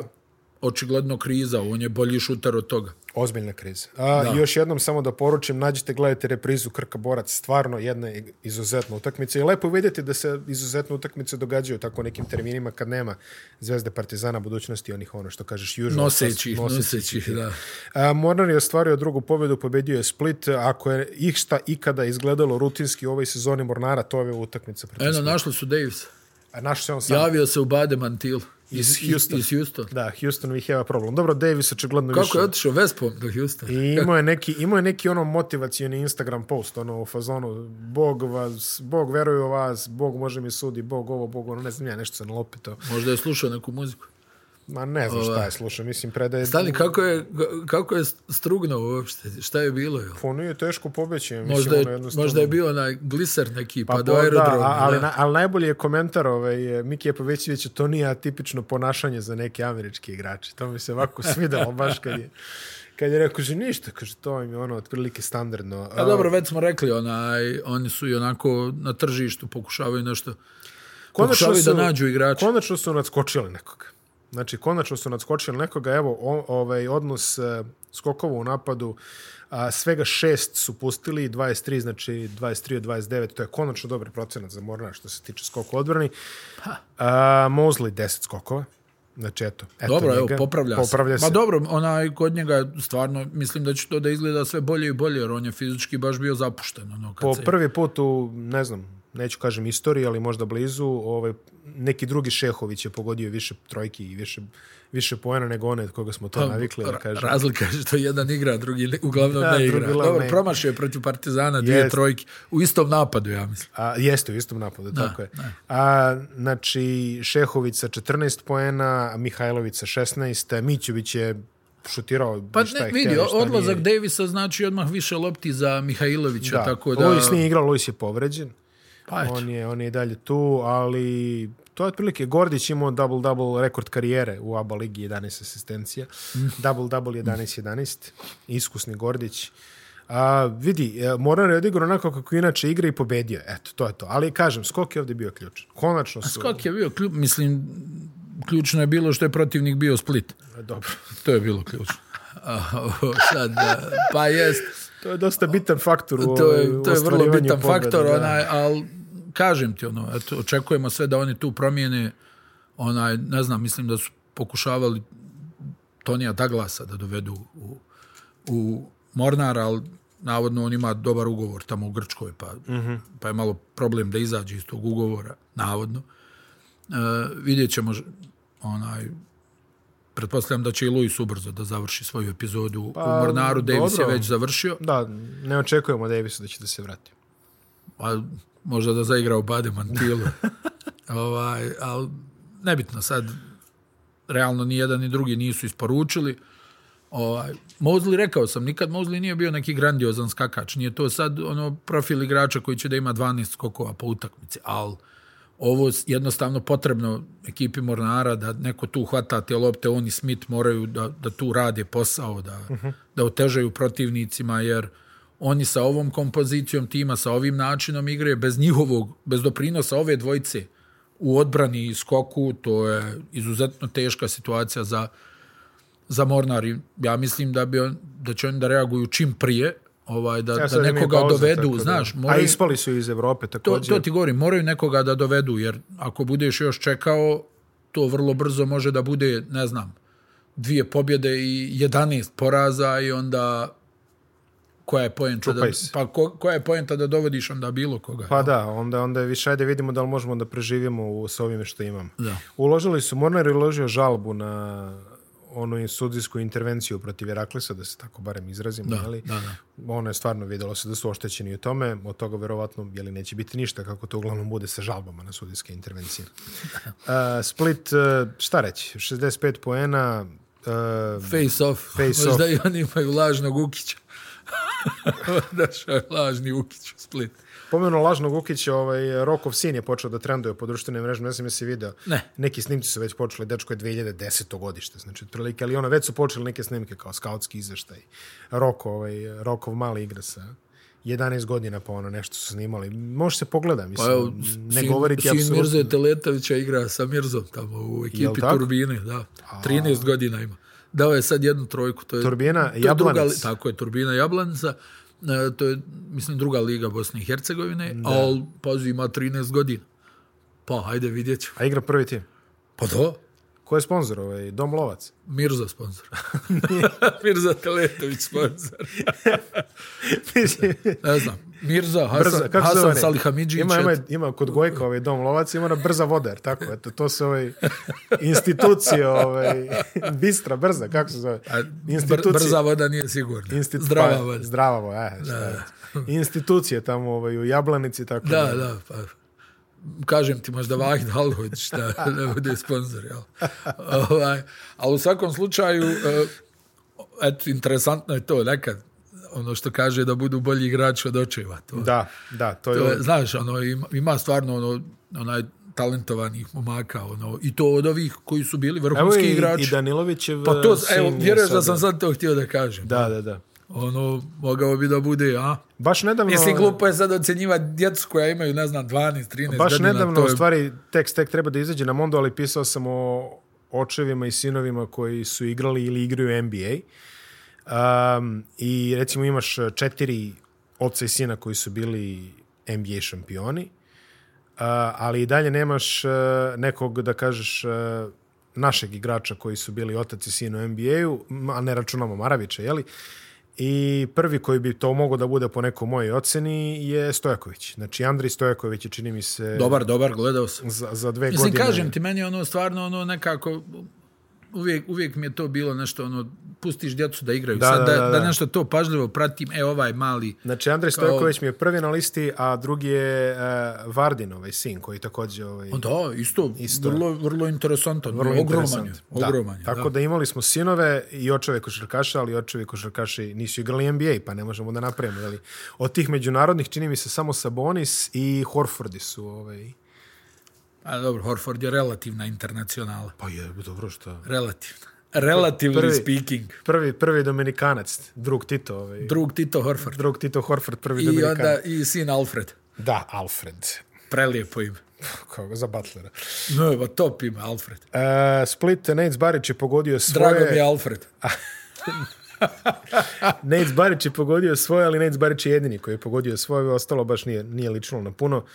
očigledno kriza, on je bolji šuter od toga. Ozbiljna kriza. A, da. Još jednom samo da poručim, nađite, gledajte reprizu Krka Borac, stvarno jedna izuzetna utakmica i lepo vidjeti da se izuzetne utakmice događaju tako nekim terminima kad nema Zvezde Partizana budućnosti, onih ono što kažeš južno. Noseći, noseći, noseći, da. A, Mornar je ostvario drugu pobjedu, pobedio je Split, ako je ih šta ikada izgledalo rutinski u ovoj sezoni Mornara, to je utakmica. Eno, našli su Davis. A naš se on sam. Javio se u Bade Mantil. Iz, Houston. Iz Houston. Da, Houston we have a problem. Dobro, Davis očigledno Kako više. je otišao Vespom do Houston? I imao je neki, imao je neki ono motivacijni Instagram post, ono u fazonu, Bog vas, Bog veruje u vas, Bog može mi sudi, Bog ovo, Bog ono, ne znam ja, nešto se nalopito. Možda je slušao neku muziku. Ma ne znam šta je slušao, mislim predaje... Stani, kako je, kako je strugno uopšte? Šta je bilo? Jel? Puno je teško pobeći. Mislim, Možda je, ono jednostavno- možda je bio onaj gliser neki, pa, Pa do po- aerodroma. Da, ali, da. na, ali najbolji je komentar ovaj, Miki Jepovećević, to nije atipično ponašanje za neke američke igrače. To mi se ovako svidelo baš kad je, kad je rekao, že ništa, kaže, to im je ono otprilike standardno. A dobro, već smo rekli, onaj, oni su i onako na tržištu pokušavaju nešto, pokušavaju da nađu igrača. Konačno su nadskočili nekoga. Znači, konačno su nadskočili nekoga. Evo, o, ovaj odnos e, skokova u napadu, a, svega šest su pustili, 23, znači 23 od 29, to je konačno dobar procenat za Mornar što se tiče skoka odbrani. A, Mosley 10 skokova. Znači, eto. eto Dobro, evo, njega. popravlja, popravlja se. Ma dobro, onaj, kod njega stvarno mislim da će to da izgleda sve bolje i bolje, jer on je fizički baš bio zapušten. Ono, kad po se... prvi put u, ne znam, neću kažem istoriji, ali možda blizu, ovaj, neki drugi Šehović je pogodio više trojki i više, više poena nego one od koga smo to navikli. Da kažem. Razlika je što jedan igra, drugi uglavnom Da, ne igra. drugi Dobro, ne. promašio je protiv Partizana dvije Jest. trojke u istom napadu, ja mislim. A, jeste u istom napadu, da, tako je. A, znači, Šehović sa 14 poena, Mihajlović sa 16, Mićević je šutirao Pa šta ne, vidi, šta odlazak nije. Davisa znači odmah više lopti za Mihajlovića, Da, tako da... Luis nije igrao, Luis je povređen. Pa eto. On je, on je dalje tu, ali to je otprilike Gordić imao double-double rekord karijere u ABA ligi 11 asistencija. Mm. Double-double 11-11. Iskusni Gordić. A, vidi, e, Mornar je odigrao onako kako inače igra i pobedio. Eto, to je to. Ali kažem, skok je ovdje bio ključan. Konačno su... Skok je bio, klju, mislim, ključno je bilo što je protivnik bio Split. Dobro. To je bilo ključno. A, sad, a, pa jest, To je dosta bitan faktor u, to je, to je vrlo bitan pobjede, faktor, da. onaj, ali kažem ti, ono, eto, očekujemo sve da oni tu promijene, onaj, ne znam, mislim da su pokušavali Tonija Douglasa da dovedu u, u Mornar, ali navodno on ima dobar ugovor tamo u Grčkoj, pa, mm -hmm. pa je malo problem da izađe iz tog ugovora, navodno. E, vidjet ćemo, onaj, pretpostavljam da će i Luis ubrzo da završi svoju epizodu pa, u Mornaru, Davis je dobro. već završio. Da, ne očekujemo Davisu da će da se vrati. Pa, možda da zaigra u Bade Mantilu. ovaj, ali nebitno sad, realno ni jedan ni drugi nisu isporučili. Ovaj, Mosley, rekao sam, nikad Mosley nije bio neki grandiozan skakač. Nije to sad ono profil igrača koji će da ima 12 skokova po utakmici, ali ovo s- jednostavno potrebno ekipi Mornara da neko tu hvata te lopte, oni Smith moraju da, da tu rade posao, da, uh -huh. da otežaju protivnicima, jer oni sa ovom kompozicijom tima, sa ovim načinom igre, bez njihovog, bez doprinosa ove dvojice u odbrani i skoku, to je izuzetno teška situacija za, za Mornar. I Ja mislim da, bi on, da će oni da reaguju čim prije, ovaj, da, Ja, da nekoga pauza, dovedu, tako da- znaš, A moraju, ispali su iz Evrope to, također. to ti govorim, moraju nekoga da dovedu, jer ako budeš još čekao, to vrlo brzo može da bude, ne znam, dvije pobjede i 11 poraza i onda koja je poenta da, pa ko, koja je poenta da dovodiš onda bilo koga. Pa da, onda, onda je više, ajde vidimo da li možemo da preživimo u, s ovime što imamo. Da. Uložili su, Mornar je uložio žalbu na onu sudijsku intervenciju protiv Heraklisa, da se tako barem izrazimo. Da, da. Ono je stvarno vidjelo se da su oštećeni u tome, od toga verovatno jeli, neće biti ništa, kako to uglavnom bude sa žalbama na sudijske intervencije. uh, Split, uh, šta reći, 65 poena, uh, Face off. Face Možda off. i oni imaju lažnog Ukića. Došao je lažni Ukić u Split. Pomenuo lažnog Ukića, ovaj, Rokov sin je počeo da trenduje po društvenim mrežama, ne znam jesi video. Ne. Neki snimci su već počeli, dečko je 2010. godište, znači otprilike, ali ono već su počeli neke snimke kao skautski izveštaj. Roko, ovaj, Rokov mali igra sa 11 godina pa ono nešto su snimali. Može se pogleda, mislim, Pa evo, ne sin, govoriti sin apsolutno. Mirze Teletovića igra sa Mirzom tamo u ekipi? Turbine, da. 13 godina ima. Dao je sad jednu trojku. To je, Turbina to je druga, Jablanac. li- Tako je, Turbina Jablanica. E, to je, mislim, druga liga Bosne i Hercegovine, ali, pazi, ima 13 godina. Pa, hajde, vidjet ću. A igra prvi tim. Pa to, Ko je sponsor? Ovaj? Dom Lovac. Mirza sponsor. Mirza Teletović sponsor. Ne znam, Mirza, Hasan, brza, kako se Hasan? Salihamidžić. Ima, ima, ima kod Gojka ovaj dom lovac, ima ona brza voda, jer tako, eto, to su ovaj institucije, ovaj, bistra, brza, kako se zove? A, br, brza voda nije sigurna. Institu- Zdrava pa, voda. Zdrava voda, e, šta je. Institucije tamo ovaj, u Jablanici, tako Da, da, pa kažem ti možda Vahid Halhović da ne bude sponsor, jel? ovaj, ali u svakom slučaju, eh, eto, interesantno je to nekad, ono što kaže da budu bolji igrači od očeva. To, Da, da, to je, to je, znaš, ono, ima, ima stvarno ono, onaj talentovanih momaka, ono, i to od ovih koji su bili Evo vrhunski i, igrači. i Danilovićev pa to, sin evo, je vjeruješ da sam sad to htio da kažem. Da, da, da. Ono, mogao bi da bude, a? Baš nedavno... Mislim, glupo je sad ocjenjivati djecu koja imaju, ne znam, 12, 13 Baš godina. nedavno, to u je- stvari, tekst tek treba da izađe na Mondo, ali pisao sam o očevima i sinovima koji su igrali ili igraju NBA. Um, I recimo imaš četiri oca i sina koji su bili NBA šampioni, uh, ali i dalje nemaš uh, nekog, da kažeš, uh, našeg igrača koji su bili otac i sin u NBA-u, a ne računamo Maravića, jeli? I prvi koji bi to mogao da bude po nekoj mojoj oceni je Stojaković. Znači, Andrej Stojaković je, čini mi se, Dobar, dobar, gledao sam. za, za dve Mislim, godine... kažem ti, meni ono stvarno ono nekako, uvijek, uvijek mi je to bilo nešto, ono, pustiš djecu da igraju. Da, Sad da, da, da, da, nešto to pažljivo pratim, e, ovaj mali, Znači, Andrej Stojković mi je prvi na listi, a drugi je uh, Vardin, ovaj sin, koji također... Ovaj, da, isto, Isto. vrlo, vrlo interesantan, vrlo ogroman interesant. je, ogroman je, Da. Tako da. da. imali smo sinove i očeve košarkaša, ali očevi košarkaši nisu igrali NBA, pa ne možemo da napravimo. Jeli? Od tih međunarodnih čini mi se samo Sabonis i Horfordi su... Ovaj... A dobro, Horford je relativna internacionala. Pa je, dobro što... Relativna. Relatively Prvi- speaking. Prvi, prvi Dominikanac, drug Tito. Ovaj. Drug Tito Horford. Drug Tito Horford, prvi I Dominikanac. onda i sin Alfred. Da, Alfred. Prelijepo ime. Kao ga za Butlera. No, evo, top ime, Alfred. Uh, Split, Nate Barić je pogodio svoje... Drago mi je Alfred. Nate Barić je pogodio svoje, ali Nate Barić je jedini koji je pogodio svoje, ostalo baš nije, nije ličilo na puno.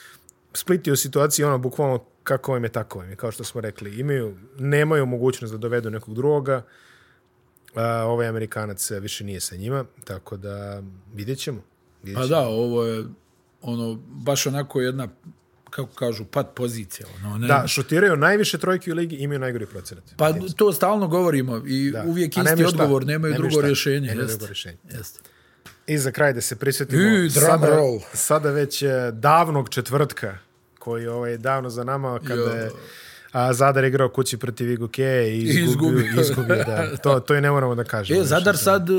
Split je u situaciji ono, bukvalno kako im je, tako im je, kao što smo rekli. Imaju, nemaju mogućnost da dovedu nekog drugoga. Uh, ovaj Amerikanac eh, više nije sa njima, tako da vidjet ćemo. Vidjet Pa ćemo. da, ovo je ono, baš onako jedna, kako kažu, pat pozicija. Ono, ne, Da, šutiraju najviše trojke u ligi, imaju najgori procenat. Pa to stalno govorimo i Da. uvijek A isti nemaju odgovor, nemaju, Nemaju drugo šta. rješenje. Nemaju drugo rješenje. Jeste. I za kraj da se prisjetimo I, sada, roll. sada već eh, davnog četvrtka koji je ovaj, davno za nama kada Jo. je a, Zadar igrao kući protiv Igoke i izgubio. izgubio. izgubio da. To, to i ne moramo da kažemo. E, Zadar sad uh,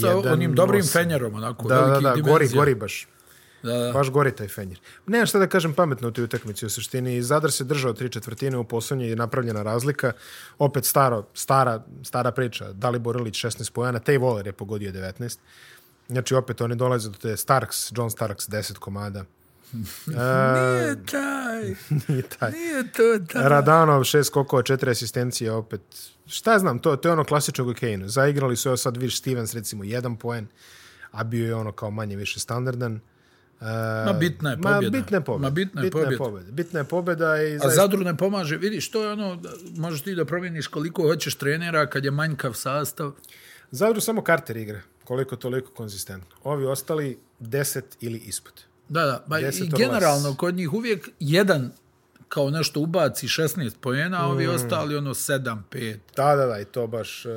sa onim dobrim fenjerom, onako, Da, da, da, gori, gori baš. Da, da. Baš gori taj fenjer. Nemam šta da kažem pametno u toj utakmici u suštini. Zadar se držao tri četvrtine u poslednje je napravljena razlika. Opet staro, stara, stara priča. Dalibor Ilić 16 pojana, Tej Voler je pogodio 19. Znači opet oni dolaze do te Starks, John Starks 10 komada. Nije taj, Nije taj. nije to taj. Radanov, šest skokova, četiri asistencije, opet. Šta znam, to, to je ono klasično Kane. Zaigrali su evo sad Viš Stevens, recimo, jedan poen, a bio je ono kao manje više standardan. Uh, Ma bitna je Ma pobjeda. bitna je pobjeda. Ma bitna je bitna je pobjeda. pobjeda. Bitna je pobjeda i A zaista, Zadru ne pomaže. Vidiš, to je ono, možeš ti da promijeniš koliko hoćeš trenera kad je manjkav sastav. Zadru samo Carter igra, koliko toliko konzistentno. Ovi ostali 10 ili ispod. Da, da. Ba, I Deset or generalno, kod njih uvijek jedan kao nešto ubaci 16 pojena, a ovi Mm. ostali ono 7, 5. Da, da, da, i to baš... Uh,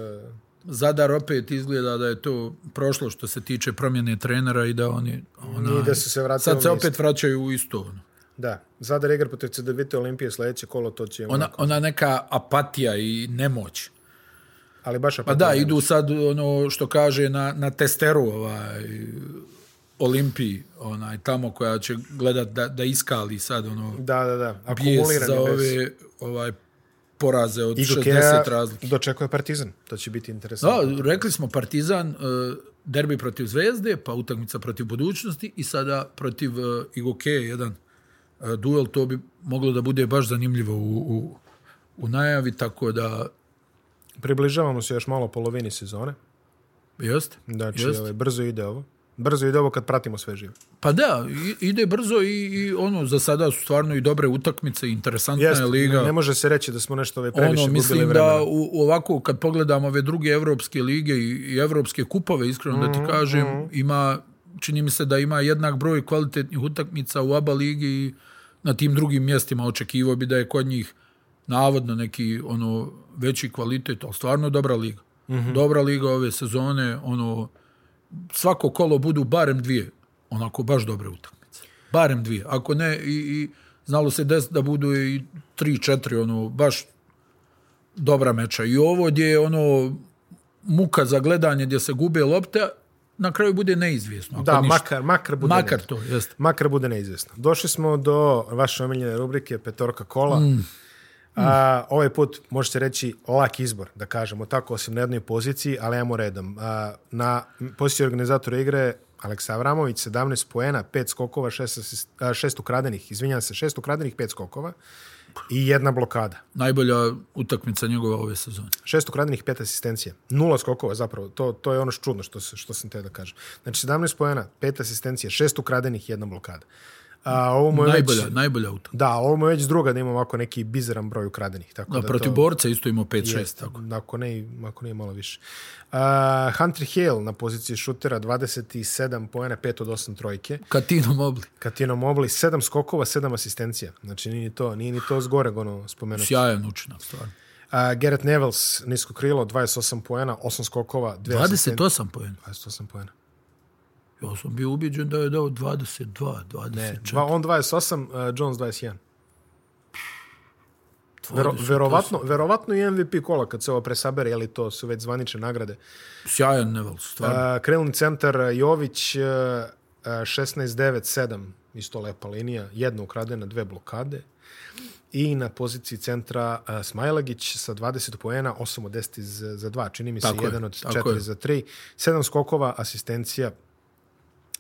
Zadar opet izgleda da je to prošlo što se tiče promjene trenera i da oni... Ona, I da su se vratili Sad se opet vraćaju u isto. Ono. da, Zadar igra protiv CDVT Olimpije sledeće kolo, to će... Ona, ona neka apatija i nemoć. ali baš Pa da, idu sad ono što kaže na, na testeru ovaj, Olimpiji, onaj, tamo koja će gledat da, da iskali sad ono Da, da, da. Akumulirani za bez... ove ovaj, poraze od Igor 60 Kea razlike. dočekuje Partizan. To će biti interesantno. Da, rekli smo Partizan, uh, derbi protiv Zvezde, pa utakmica protiv budućnosti i sada protiv uh, Igoke, jedan uh, duel, to bi moglo da bude baš zanimljivo u, u, u najavi, tako da, Približavamo se još malo polovini sezone. jest, Znači, jest. ovaj, brzo ide ovo. Brzo ide ovo kad pratimo sve živo. Pa da, ide brzo i, i ono, za sada su stvarno i dobre utakmice, interesantna Jeste, je liga. ne, ne može se reći da smo nešto ovaj previše ono, gubili mislim vremena. da u, ovako, kad pogledamo ove druge evropske lige i, i evropske kupove, iskreno da Mhm, ti kažem, ima, čini mi se da ima jednak broj kvalitetnih utakmica u ABA ligi i na tim drugim mjestima očekivao bi da je kod njih navodno neki ono veći kvalitet, ali stvarno dobra liga. Mhm. Dobra liga ove sezone, ono, svako kolo budu barem dvije, onako baš dobre utakmice. Barem dvije. Ako ne, i, i znalo se desiti da budu i tri, četiri, ono, baš dobra meča. I ovo gdje je ono muka za gledanje gdje se gube lopte, na kraju bude neizvjesno. Da, ništa. makar, makar bude Makar neizvjesno. to, jeste. Makar bude neizvjesno. Došli smo do vaše omiljene rubrike Petorka kola. Mm. A, ovaj put možete reći lak izbor, da kažemo tako, osim na jednoj poziciji, ali ajmo redom. A, na poziciji organizatora igre Aleksa Avramović, 17 poena, 5 skokova, 6, asist, a, 6 ukradenih, izvinjam se, 6 ukradenih, 5 skokova i jedna blokada. Najbolja utakmica njegova ove sezone. Šest ukradenih, pet asistencija. Nula skokova zapravo. To, to je ono što čudno što, što sam te da kažem. Znači 17 pojena, pet asistencija, šest ukradenih, jedna blokada. A, ovo mu je Najbolja, već, najbolja utakmica. da, ovo mu je već druga da ima ovako neki bizaran broj ukradenih. Tako Da, da, protiv to, borca isto imao 5-6. jest, Tako. ako, ne, ako ne malo više. Uh, Hunter Hale na poziciji šutera, 27 pojena, 5 od 8 trojke. Katino Mobli. Katino Mobli, 7 skokova, 7 asistencija. Znači nije ni to, nije ni to zgoreg ono spomenuti. Sjajan učinak, stvarno. Uh, Garrett Nevels, nisko krilo, 28 poena, 8 skokova, 2 asistencije. 28 pojena. 28 poena. Ja sam bio ubiđen da je dao 22, 24. Ne, dva, on 28, uh, Jones 21. Vero, verovatno, verovatno i MVP kola kad se ovo presabere, je li to su već zvanične nagrade. Sjajan Nevel, stvarno. Uh, krilni centar uh, Jović, uh, uh, 16-9-7, isto lepa linija, jedna ukradena, dve blokade. I na poziciji centra uh, Smajlagić sa 20 poena, 8 od 10 iz, za 2, čini mi se, Tako je, jedan od tako 4 je. za 3, 7 skokova, asistencija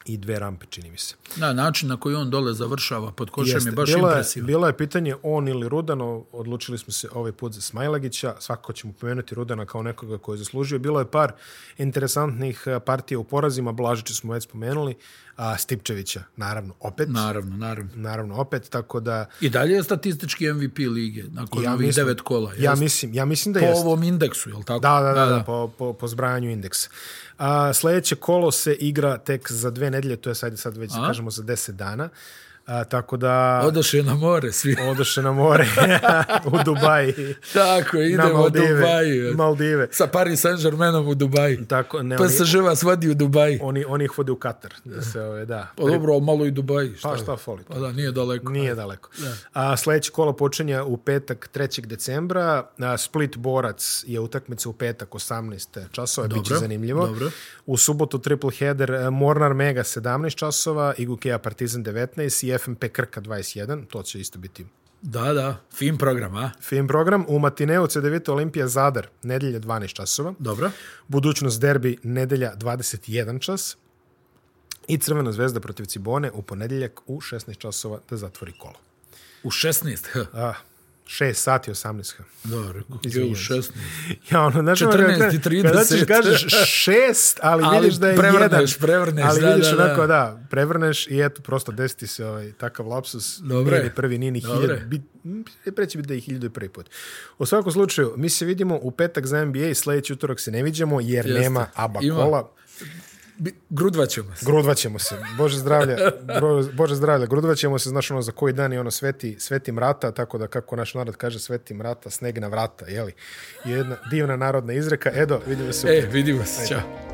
i dve rampe, čini mi se. Da, način na koji on dole završava pod košem Jeste. je baš bilo impresivan. Bilo je pitanje on ili Rudano, odlučili smo se ovaj put za Smajlagića, svakako ćemo pomenuti Rudana kao nekoga koji je zaslužio. Bilo je par interesantnih a, partija u porazima, Blažića smo već spomenuli, a Stipčevića, naravno, opet. Naravno, naravno. Naravno, opet, tako da... I dalje je statistički MVP lige, nakon Ja ovih mislim- devet kola. Ja jest? mislim, ja mislim da po jeste. ovom indeksu, je li tako? Da, da, da, da, po, po, po zbrajanju indeksa. A, sljedeće kolo se igra tek za dve nedelje, to je sad, sad već A? kažemo za deset dana. A, tako da Odaše na more svi. odoše na more u Dubaji. Tako, idemo u. Dubaju. Maldive. Sa Paris Saint-Germainom u Dubaji. Tako, ne, Pa oni, se vas vodi u Dubaji. oni, oni ih vode u Katar. Da se, ove, da. Pa dobro, malo i Dubaji. Šta? Pa šta fali? Pa da, nije daleko. Nije daleko. A, sljedeće kolo počinje u petak 3. decembra. A, Split Borac je utakmica u petak 18 časova. Biće Dobro, zanimljivo. dobro. U subotu triple header Mornar Mega 17 časova, Igukea Partizan 19 i FMP Krka 21. To će isto biti Da, da, fin program, a? fin program. U matineu C9 Olimpija Zadar, nedelje 12 časova. Dobro. Budućnost derbi nedelja 21 čas. I Crvena zvezda protiv Cibone u ponedeljak u 16 časova da zatvori kolo. U 16. h. A, 6 sati 18. h. Dobro, gdje u Izvinjam se. 16. Ja, ono, znaš, 14 i 30. Kada ćeš kažeš šest, ali, Ali vidiš da je prevrneš, jedan. prevrneš, ali da, vidiš da, da. onako, da, prevrneš i eto, prosto desiti se ovaj, takav lapsus. Dobre. Nije ni prvi, nije ni Dobre. hiljad. Bit, m, preći biti da je hiljadu i prvi put. U svakom slučaju, mi se vidimo u petak za NBA sljedeći utorak se ne vidimo jer Jeste. nema ABA Ima. Kola. Bi- Grudvat ćemo se. Grudvat ćemo se. Bože zdravlja, bro- Bože zdravlja. Grudvat ćemo se, znaš, ono, za koji dan je ono sveti, sveti mrata, tako da kako naš narod kaže sveti mrata, sneg na vrata, jeli? Jedna divna narodna izreka. Edo, vidimo se E, vidimo se, čao.